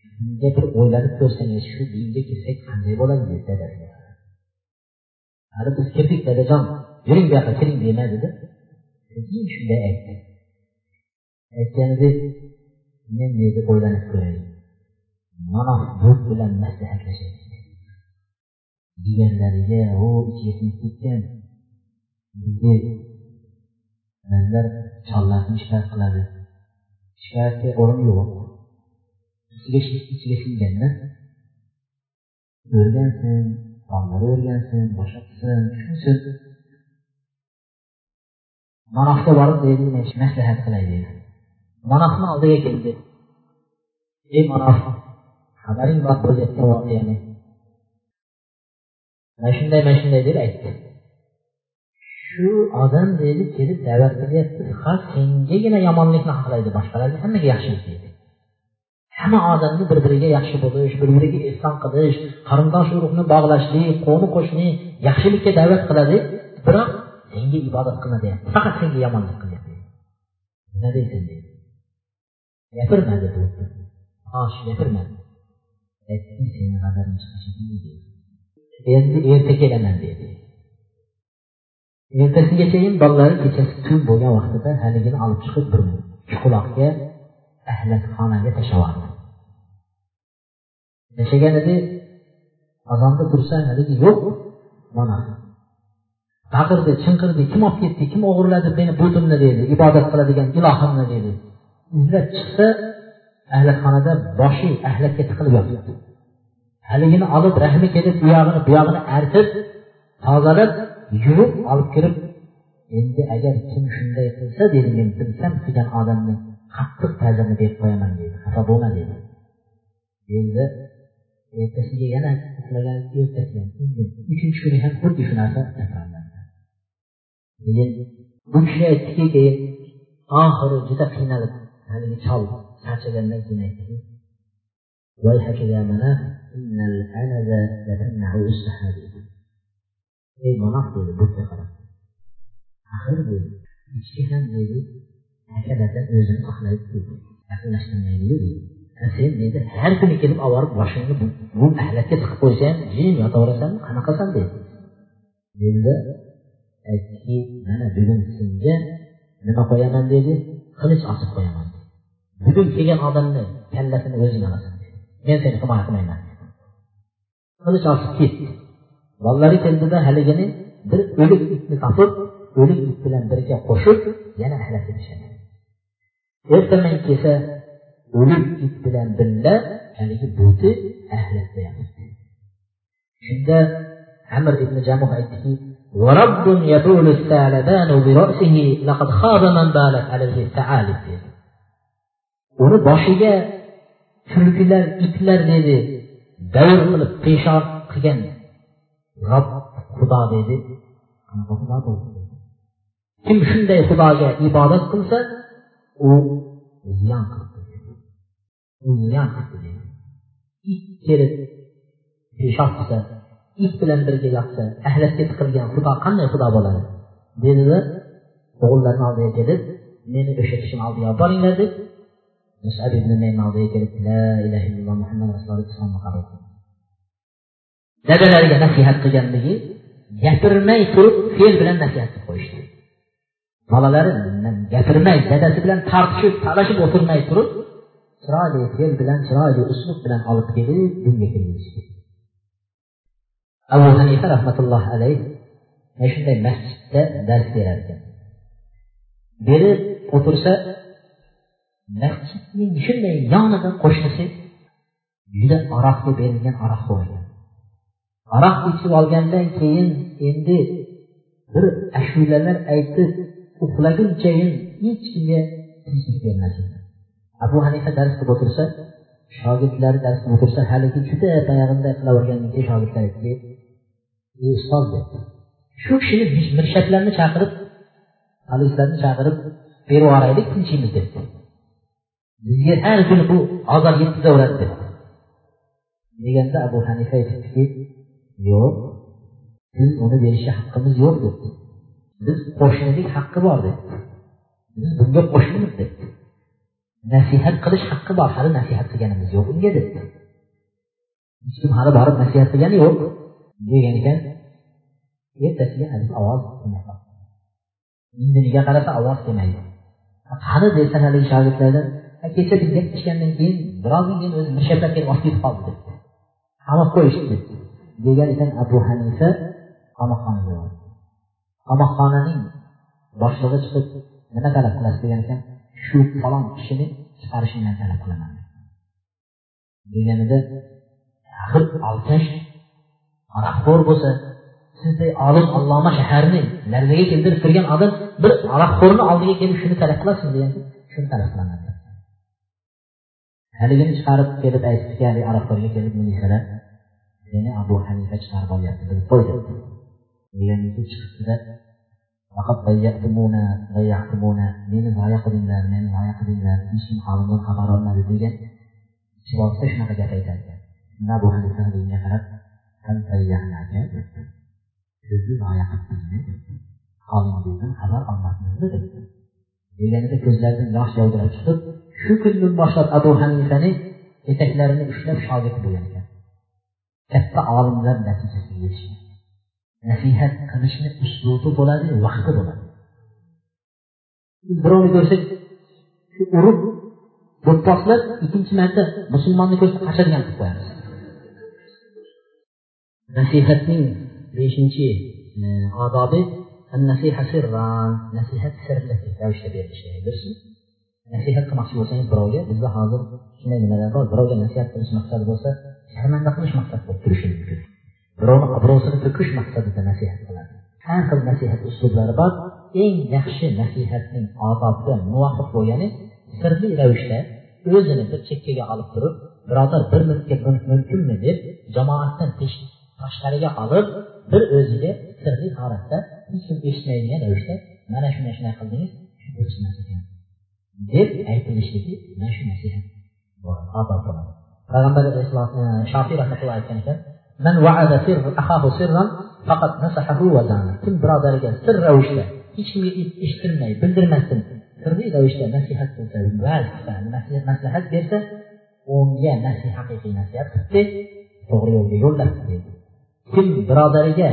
Shunga bir o'ylanib ko'rsangiz shu dinga kirsak qanday bo'ladi dedi dadasiga hali biz kirdik dadajon yuring bu yoqqa kiring demadida shunday aytdi aytganidek men dedi o'ylanib ko'ray mana bu bilan maslahatlashay deganlariga u ichiga singib ketgan bizni bizlar chollarni shikoyat qiladi shikoyatga o'rin yo'q ichiga ichiga singanda o'rgansin sonlari o'rgansin boshqa qilsin tushunsin manohga borib deydi maslahat qilay deydi. Manohni oldiga keldi. Ey manoh xabaring bor bo'layotgan voqeani mana shunday mana shunday deb aytdi. Shu odam deydi kelib da'vat qilyapti. Faqat sengagina yomonlikni xohlaydi. Boshqalarga hammaga yaxshilik deydi hamma odamni bir biriga yaxshi bo'lish bir biriga ehson qilish qarindosh urug'ni bog'lashlik qo'ni qo'shni yaxshilikka da'vat qiladi. Biroq senga ibodat qilma deyapti faqat senga yomonlik qilyapti nima deysan deydi gapirmadi bu tosh gapirmadi aytdi seni g'adaring chiqishini endi erta kelaman dedi ertasigachayin bolalari kechasi tun bo'lgan vaqtida haligini olib chiqib bir chuqloqga ahlatxonaga tashlab tashlaganida azonda tursa haligi yo'q mana baqirdi chinqirdi kim olib ketdi kim o'g'irladi meni butimni dedi ibodat qiladigan ilohimni dedi. Izlab chiqsa ahlatxonada boshi ahlatga tiqilib yotibdi. Haligini olib rahmi kelib u yog'ini bu yog'ini artib tozalab yuvib olib kirib endi agar kim shunday qilsa dedi men bilsam degan odamni qattiq ta'zirni berib qo'yaman deydi xafa bo'lma dedi. Endi ertasiga yana uxlagan ertasiga uchinchi kuni ham xuddi shu narsa takrorlandi keyin bu kishi aytdiki keyin oxiri juda qiynalib haligi chol charchagandan keyin aytdiki ey monoh dedi butga qarab axir dedi ichki ham dedi akadada o'zini saqlaydi dedi yaqinlashtirmaydiyu dedi. Sen dedi har kuni kelib olib borib boshingni bu ahlatga tiqib qo'ysa ham jim yotaverasanmi qanaqasan dedi. Dedida aytdiki mana bugun senga nima qo'yaman? dedi. Qilich osib qo'yaman. bugun kelgan odamni kallasini o'zing olasan. men seni himoya qilmayman. qilich osib ketdi. Bolalari keldida haligini bir o'lik itni topib o'lik it bilan birga qo'shib yana ahlakka tushadi ertaman kelsa o'lik it bilan birga haligi buti ahlatda yotibdi. Shunda amir ibn jamuh aytdiki ورب يبول الثعلبان برأسه لقد خاب من بالت عليه الثعالب dedi uni boshiga tulkilar itlar dedi davr qilib peshon qilgan rob xudo dedi kim shunday xudoga ibodat qilsa u ziyon qildi u ziyon qildi dedi it kelib peshob qilsa it bilan birga yaxshi ahlatga tiqilgan xudo qanday xudo bo'ladi? Dedida o'g'illarini oldiga kelib meni o'sha kishini oldiga olib boringlar deb musab ibn oldiga kelib la ilaha illalloh muhammad rasululloh islomni qabul qildi. Dadalariga nasihat qilganligi gapirmay turib fe'l bilan nasihat qilib qo'yishdi. Bolalari gapirmay dadasi bilan tortishib talashib o'tirmay turib chiroyli fe'l bilan chiroyli uslub bilan olib kelib dinga kirgizishdi. Abu hanifa rahmatulloh alayh mana shunday masjidda dars berar ekan berib o'tirsa masjidning shunday yonida qo'shnisi juda aroqga berilgan aroq bo'lgan aroq ichib olgandan keyin endi bir ashulalar aytib uxlagunchayin hech kimga tinchlik bermas abu hanifa dars qilib o'tirsa shogirdlari darsni o'tirsa haligi juda boyag'inday qilavergandan keyin shogirdlar aytdi ey ustoz shu kishini mirshablarni chaqirib polislarni chaqirib berib yuboraylik tinchiymiz debdi bizga har kuni bu azob yetkazaveradi debdi deganda abu hanifa aytibdiki yo'q biz uni berishga haqqimiz yo'q debdi biz qo'shnilik haqqi bor debdi biz bunga qo'shnimiz debdi nasihat qilish haqqi bor hali nasihat qilganimiz yo'q unga debdi hech kim hali borib nasihat qilgani yo'q. Degan ekan ertasiga haligi ovoz indiniga qarasa ovoz kelmaydi. Qani desa haligi shogirdlardan kecha biz gaplashgandan keyin birozdan keyin o'zi mirshablab kelib olib ketib qoldi debdi. Qamab qo'yishdi degan ekan abu hanifa qamoqxonaga qamoqxonaning boshlig'i chiqib nima talab qilasiz degan ekan shu falon kishini chiqarishingdan talab qilaman deganida axir olkash aroqxo'r bo'lsa sizday olim alloma shaharni larzaga keltirib turgan odam bir aroqxo'rni oldiga kelib shuni talab qilasiz degan shuni talab qilaman. Haligini chiqarib kelib aytdiki haligi aroqxo'rga kelib milisalar seni abu hanifa chiqarib olyapti bilib qo'y debdi degandan chiqibdida faqat meni zoya qildinglar meni zoya qildinglar hech kim holimdan xabar olmadi degan ichib olsa shunaqa gap aytar ekan abu hanifa haligiga qarab sizni zoya holingizdan xabar olmadingizmi deganida ko'zlaridan yosh yovdirab chiqib shu kundan boshlab abu hanifani etaklarini ushlab shogird bo'lgan ekan. Katta olimlar natijasiga erishgan nasihat qilishni uslubi bo'ladi vaqti bo'ladi. Birovni ko'rsak urib do'pposlab ikkinchi marta musulmonni ko'rsa qachadigan qilib qo'yamiz. Nasihatning beshinchi e, odobi nasiha sirran nasihat sirli ravishda berilishi. Nasihat qilmoqchi bo'lsangiz birovga bizda hozir shunday nimalar bor. Birovga nasihat qilish maqsadi bo'lsa sharmanda qilish maqsad bo'lib turishi mumkin. Birovni obro'sini to'kish maqsadida nasihat qiladi. Har xil nasihat uslublari bor. Eng yaxshi nasihatning odobga muvofiq bo'lgani sirli ravishda o'zini bir chekkaga olib turib birodar bir minutga mumkinmi deb jamoatdan tashqariga olib bir o'ziga sirli holatda hech kim eshitmaydigan ravishda mana shunday shunday qildingiz deb aytilishligi mana shu nasihat odob bo'ladi payg'ambar shofiy rahmatulloh aytgan ekan من وعد سر أخاه سرا فقد نصحه وزانه kim birodariga sir ravishda hech kimga eshittirmay bildirmasdan sirli ravishda nasihat qilsa va'z qilsa maslahat bersa unga nasihat haqiqiy nasihat qilibdi to'g'ri yo'lga yo'llabdi deydi kim birodariga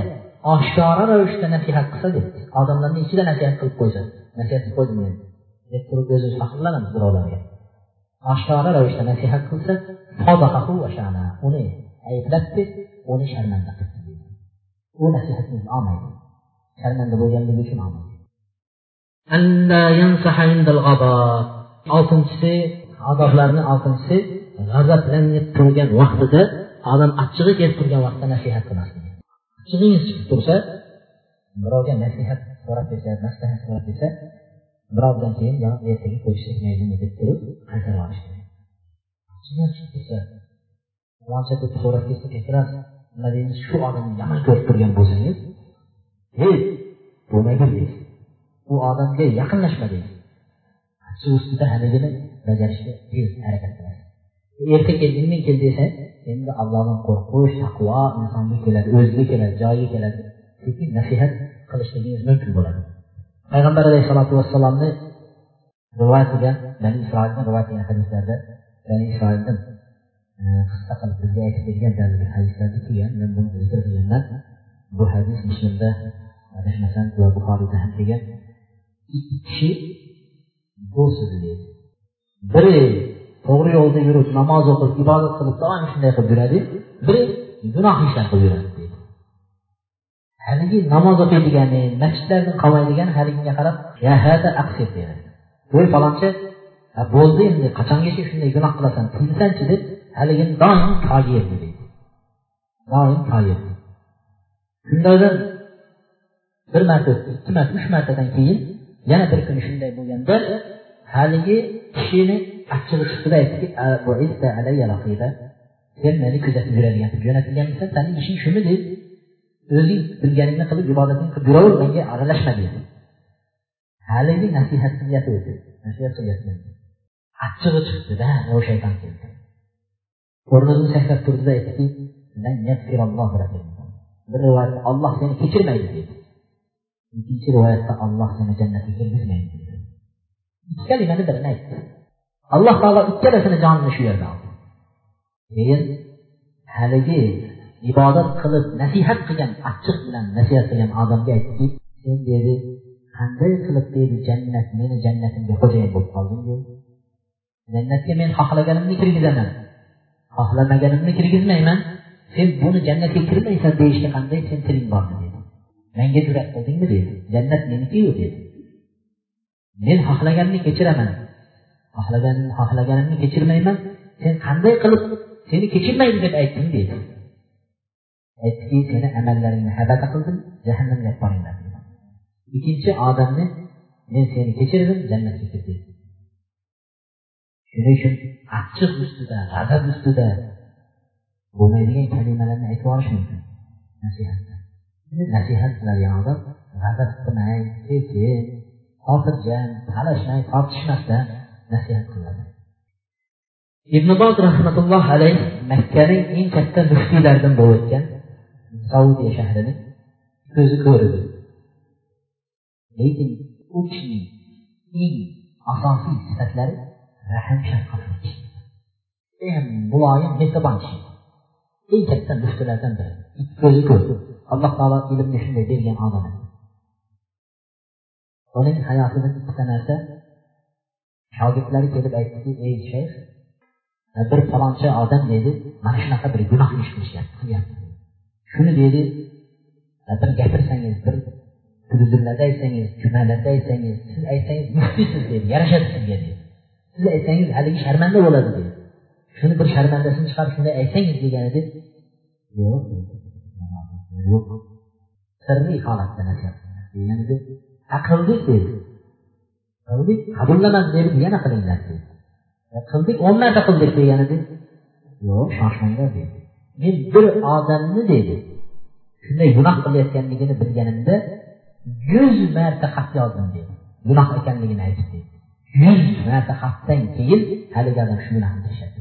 oshkora ravishda nasihat qilsa debdi odamlarni ichida nasihat qilib qo'ysa nasihat qilib qo'ydim men deb turib o'zimiz faxrlanamiz birovlarga oshkora ravishda nasihat qilsa uni ayblabdi uni sharmanda qildi u nasihatimizni olmaydi sharmanda bo'lganligi uchun olmaydi. Oltinchisi odoblarni oltinchisi g'azablanib turgan vaqtida odam achchig'i kelib turgan vaqtda nasihat qilmaslik achchig'ingiz chiqib tursa birovga nasihat so'rab desa maslahat so'rab desa birovdan keyin yo ertaga ko'rishsak maylimi deb turib qaytarib olish kerak. Chiqib tursa faloncha deb so'rab kelsa kechirasiz nima deymiz shu odamni yomon ko'rib turgan bo'lsangiz hey bo'lmagin deysiz. U odamga yaqinlashma deysiz. Shu ustida haligini bajarishga tez harakat qilasiz. Erta kel kel desa endi allohdan qo'rqish taqvo insonga keladi o'ziga keladi joyiga keladi. Lekin nasihat qilishligingiz mumkin bo'ladi. Payg'ambar alayhissalotu vassalomni rivoyat bani isroilni rivoyat qilgan hadislarda bani isroildan e, qissa qilib bizga aytib bergan bir hadislarda kelgan. Men buni zikr qilganman. Bu hadis muslimda adashmasam va buxoriyda ham kelgan. Ikki kishi do'st edi deydi biri to'g'ri yo'lda yurib namoz o'qib ibodat qilib doim shunday qilib yuradi. Biri gunoh ishlar qilib yuradi deydi. Haligi namoz o'qiydigani masjidlarni qolmaydigani haligiga qarab deydi. Voy falonchi bo'ldi endi qachongacha shunday gunoh qilasan? Tinsanchi deb haligini doim toyirdi deydi. Doim toyirdi shundoqdan bir marta ikki marta uch martadan keyin yana bir kuni shunday bo'lganda haligi kishini achchig'i chiqdida aytdiki sen meni kuzatib yuradigan jo'natilganmisan sani ishing shumi deb o'zing bilganingni qilib ibodatingni qilib yuraver menga aralashma dedi haligi nasihat qilyapti o'zi nasihat qilyapti. Achchig'i chiqdida o shayton keldi. O'rnidan sakrab turdida aytdiki bir rivoyatda olloh seni kechirmaydi dedi. Ikkinchi rivoyatda olloh seni jannatga kirgizmaydi dedi. Ikki kalimani birini aytdi. Alloh taolo ikkalasini jonini shu yerda oldi. Keyin haligi ibodat qilib nasihat qilgan achchiq bilan nasihat qilgan odamga aytdiki sen dedi qanday qilib dedi jannat meni jannatimga xo'jayin bo'lib qolding dedi. Jannatga men xohlaganimni kirgizaman. Xohlamaganimni kirgizmayman. Sen buni jannatga kirmaysan deyishga qanday sen tiling bor dedi. Menga jur'at qildingmi? dedi. Jannat menikiyu dedi. Men xohlaganni kechiraman. Xohlaganim xohlaganimni kechirmayman. Sen qanday qilib seni kechirmaydi deb aytding deydi aytdiki seni amallaringni habata qildim jahannamga olib boringlar ikkinchi odamni men seni kechirdim jannatga kir dedi shuning uchun achchiq ustida g'azab ustida bo'lmaydigan kalimalarni aytib yuborish mumkin. Nasihatda nasihat qiladigan odam g'azab qilmay sekin xotirjam talashmay tortishmasdan nasihat qiladi ibn boz rahmatulloh alayh makkaning eng katta muftiylaridan bo'lib o'tgan saudiya shahrini ko'zi ko'rdi lekin u kishining eng asosiy sifatlari rahm shafqatlik eng muloyim mehribon kishi. Eng katta muftiylardan biri. Ko'zi ko'r. Alloh taolo ilmni shunday bergan odam uning hayotida ikkita narsa shogirdlari kelib aytdiki ey shayx bir falonchi odam deydi mana shunaqa bir gunoh ish qilishyapti qilyapti shuni deydi bir gapirsangiz bir televizorlarda aytsangiz jumlalarda aytsangiz siz aytsangiz muftiysiz deydi yarashadi sizga deydi siz aytsangiz haligi sharmanda bo'ladi deydi shuni bir sharmandasini chiqarib shunday aytsangiz degan edi yo'q yo'q sirli holatda nasihat degan edi qildik deydi qildik qabullamadi deb yana qilinglar dedi. Qildik o'n marta qildik degan yo'q shoshmanglar deydi men bir odamni dedi shunday gunoh qilayotganligini bilganimda yuz marta xat yozdim dedi. Gunoh ekanligini aytib deydi yuz marta xatdan keyin haligi odam shu gunohni tashladi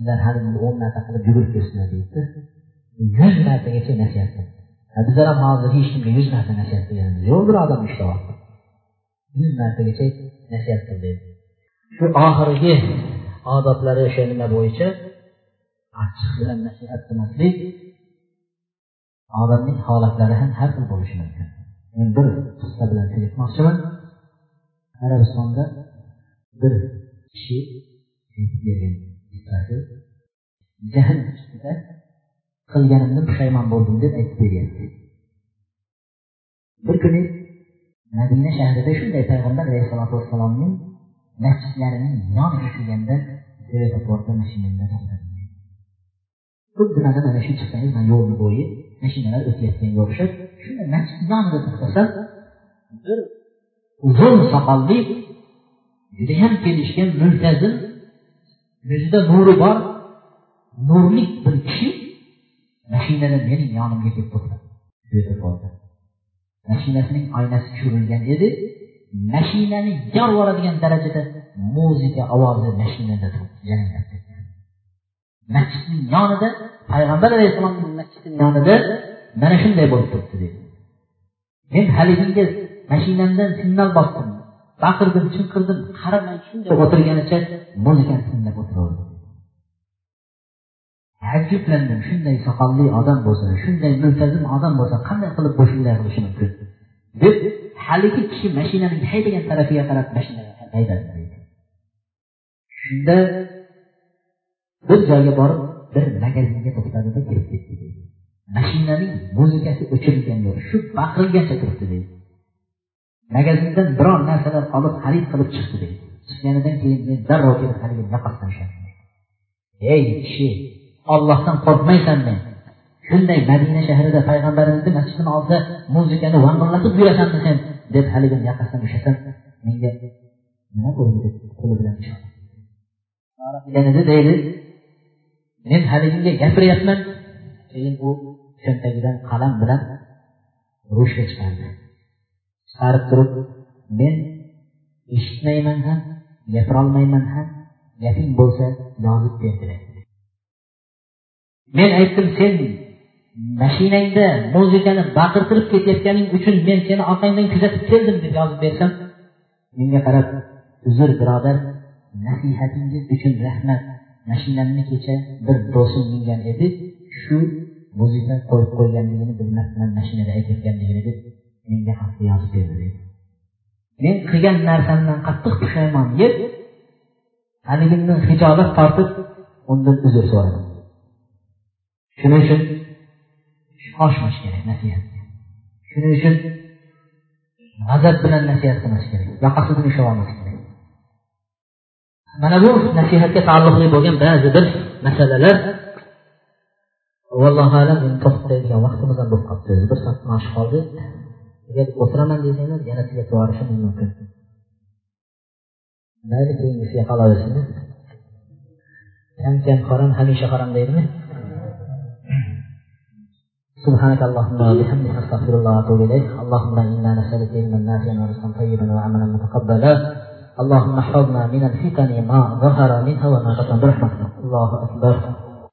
sizlar hali o'n marta qilib yugurib kersizlar deydi yuz martagacha nasihat qildi. Bizlar ham hozir hech kimga yuz marta nasihat qilganimiz yo'q bir odam ishlayapti yuz martagacha nasihat qildi shu oxirgi odoblari o'sha nima bo'yicha achchiq bilan nasihat qilmaslik odamning holatlari ham har xil bo'lishi mumkin. Men bir qissa bilan tugatmoqchiman arabistonda bir kishi bergan jahl ustida qilganimdan pushaymon bo'ldim deb aytib bergan. Bir kuni madina shahrida shunday payg'ambar alayhissalotu vassalomning masjidlarining yoniga kelganda mashinamda to'xtadim xuddi mana mana shu chiqsangiz mana yo'lni bo'yi mashinalar o'tayotganga o'xshab shunday masjid yonida to'xtasa bir uzun soqolli judayam kelishgan multazim yuzida nuri bor nurli bir kishi mashinada mening yonimga kelib to'xtadi mashinasining oynasi tushirilgan edi. Mashinani yorib yuboradigan darajada muzika ovozi mashinada jaranglab ketgan masjidning yonida payg'ambar alayhissalomning masjidini yonida mana shunday bo'lib turibdi dedi. Men haliginga mashinamdan signal bosdim baqirdim chinqirdim qaramay shunday o'tirganicha muzikani tinglab o'tiraverdim taajjublandim. Shunday soqolli odam bo'lsa shunday multazim odam bo'lsa qanday qilib bu shunday qilishi mumkin deb haligi kishi mashinaning haydagan tarafiga qarab mashinani haydadi. Shunda bir joyga borib bir magazinga to'xtadida kirib ketdi. Deydi mashinaning muzikasi o'chirilgan yo'q shu baqirgancha turibdi. Deydi magazindan biror narsalar olib xarid qilib chiqdi. Deydi chiqqanidan keyin men darrov kelib haligi ey kishi ollohdan qo'rqmaysanmi? Shunday madina shahrida payg'ambarimizni masjidini oldida muzikani vang'illatib yurasanmi sen deb haligi yoqasidan ushlasham menga nima bo'ldi qo'li bilan deganida deydi. Men haligiga gapiryapman. Keyin u cho'ntagidan qalam bilan ruchka chiqardi. Chiqarib turib men eshitmayman ham gapirolmayman ham gaping bo'lsa yozib ber dedi. Men aytdim sen mashinangda muzikani baqirtirib ketayotganing uchun men seni orqangdan kuzatib keldim deb yozib bersam menga qarab uzr birodar nasihatingiz uchun rahmat. Mashinamni kecha bir do'stim mingan edi shu muzika qo'yib qo'yganligini bilmasdan mashinada aytayotganligini deb menga xatni yozib berdi deydi men qilgan narsamdan qattiq pushaymon yeb haligimni hijolat tortib undan uzr so'radim. Shuning uchun shoshmash kerak nasihatga shuning uchun g'azab bilan nasihat qilmas kerak yoqasidan ushlab olmas kerak. Mana bu nasihatga taalluqli bo'lgan ba'zi bir masalalar vallohu alam endi to'xtatadigan vaqtimiz ham bo'lib qolibdi. Bir soatdan oshib qoldi. Agar o'tiraman desanglar yana tugatib yuborishim mumkin. Mayli keyingisiga qolaversin kam kam harom hamisha harom deydimi? سبحانك اللهم وبحمدك أستغفر الله وأتوب إليك. اللهم إنا نسألك علما نافعا ورزقا طيبا وعملا متقبلا. اللهم احفظنا من الفتن ما ظهر منها وما بطن برحمتك. الله أكبر.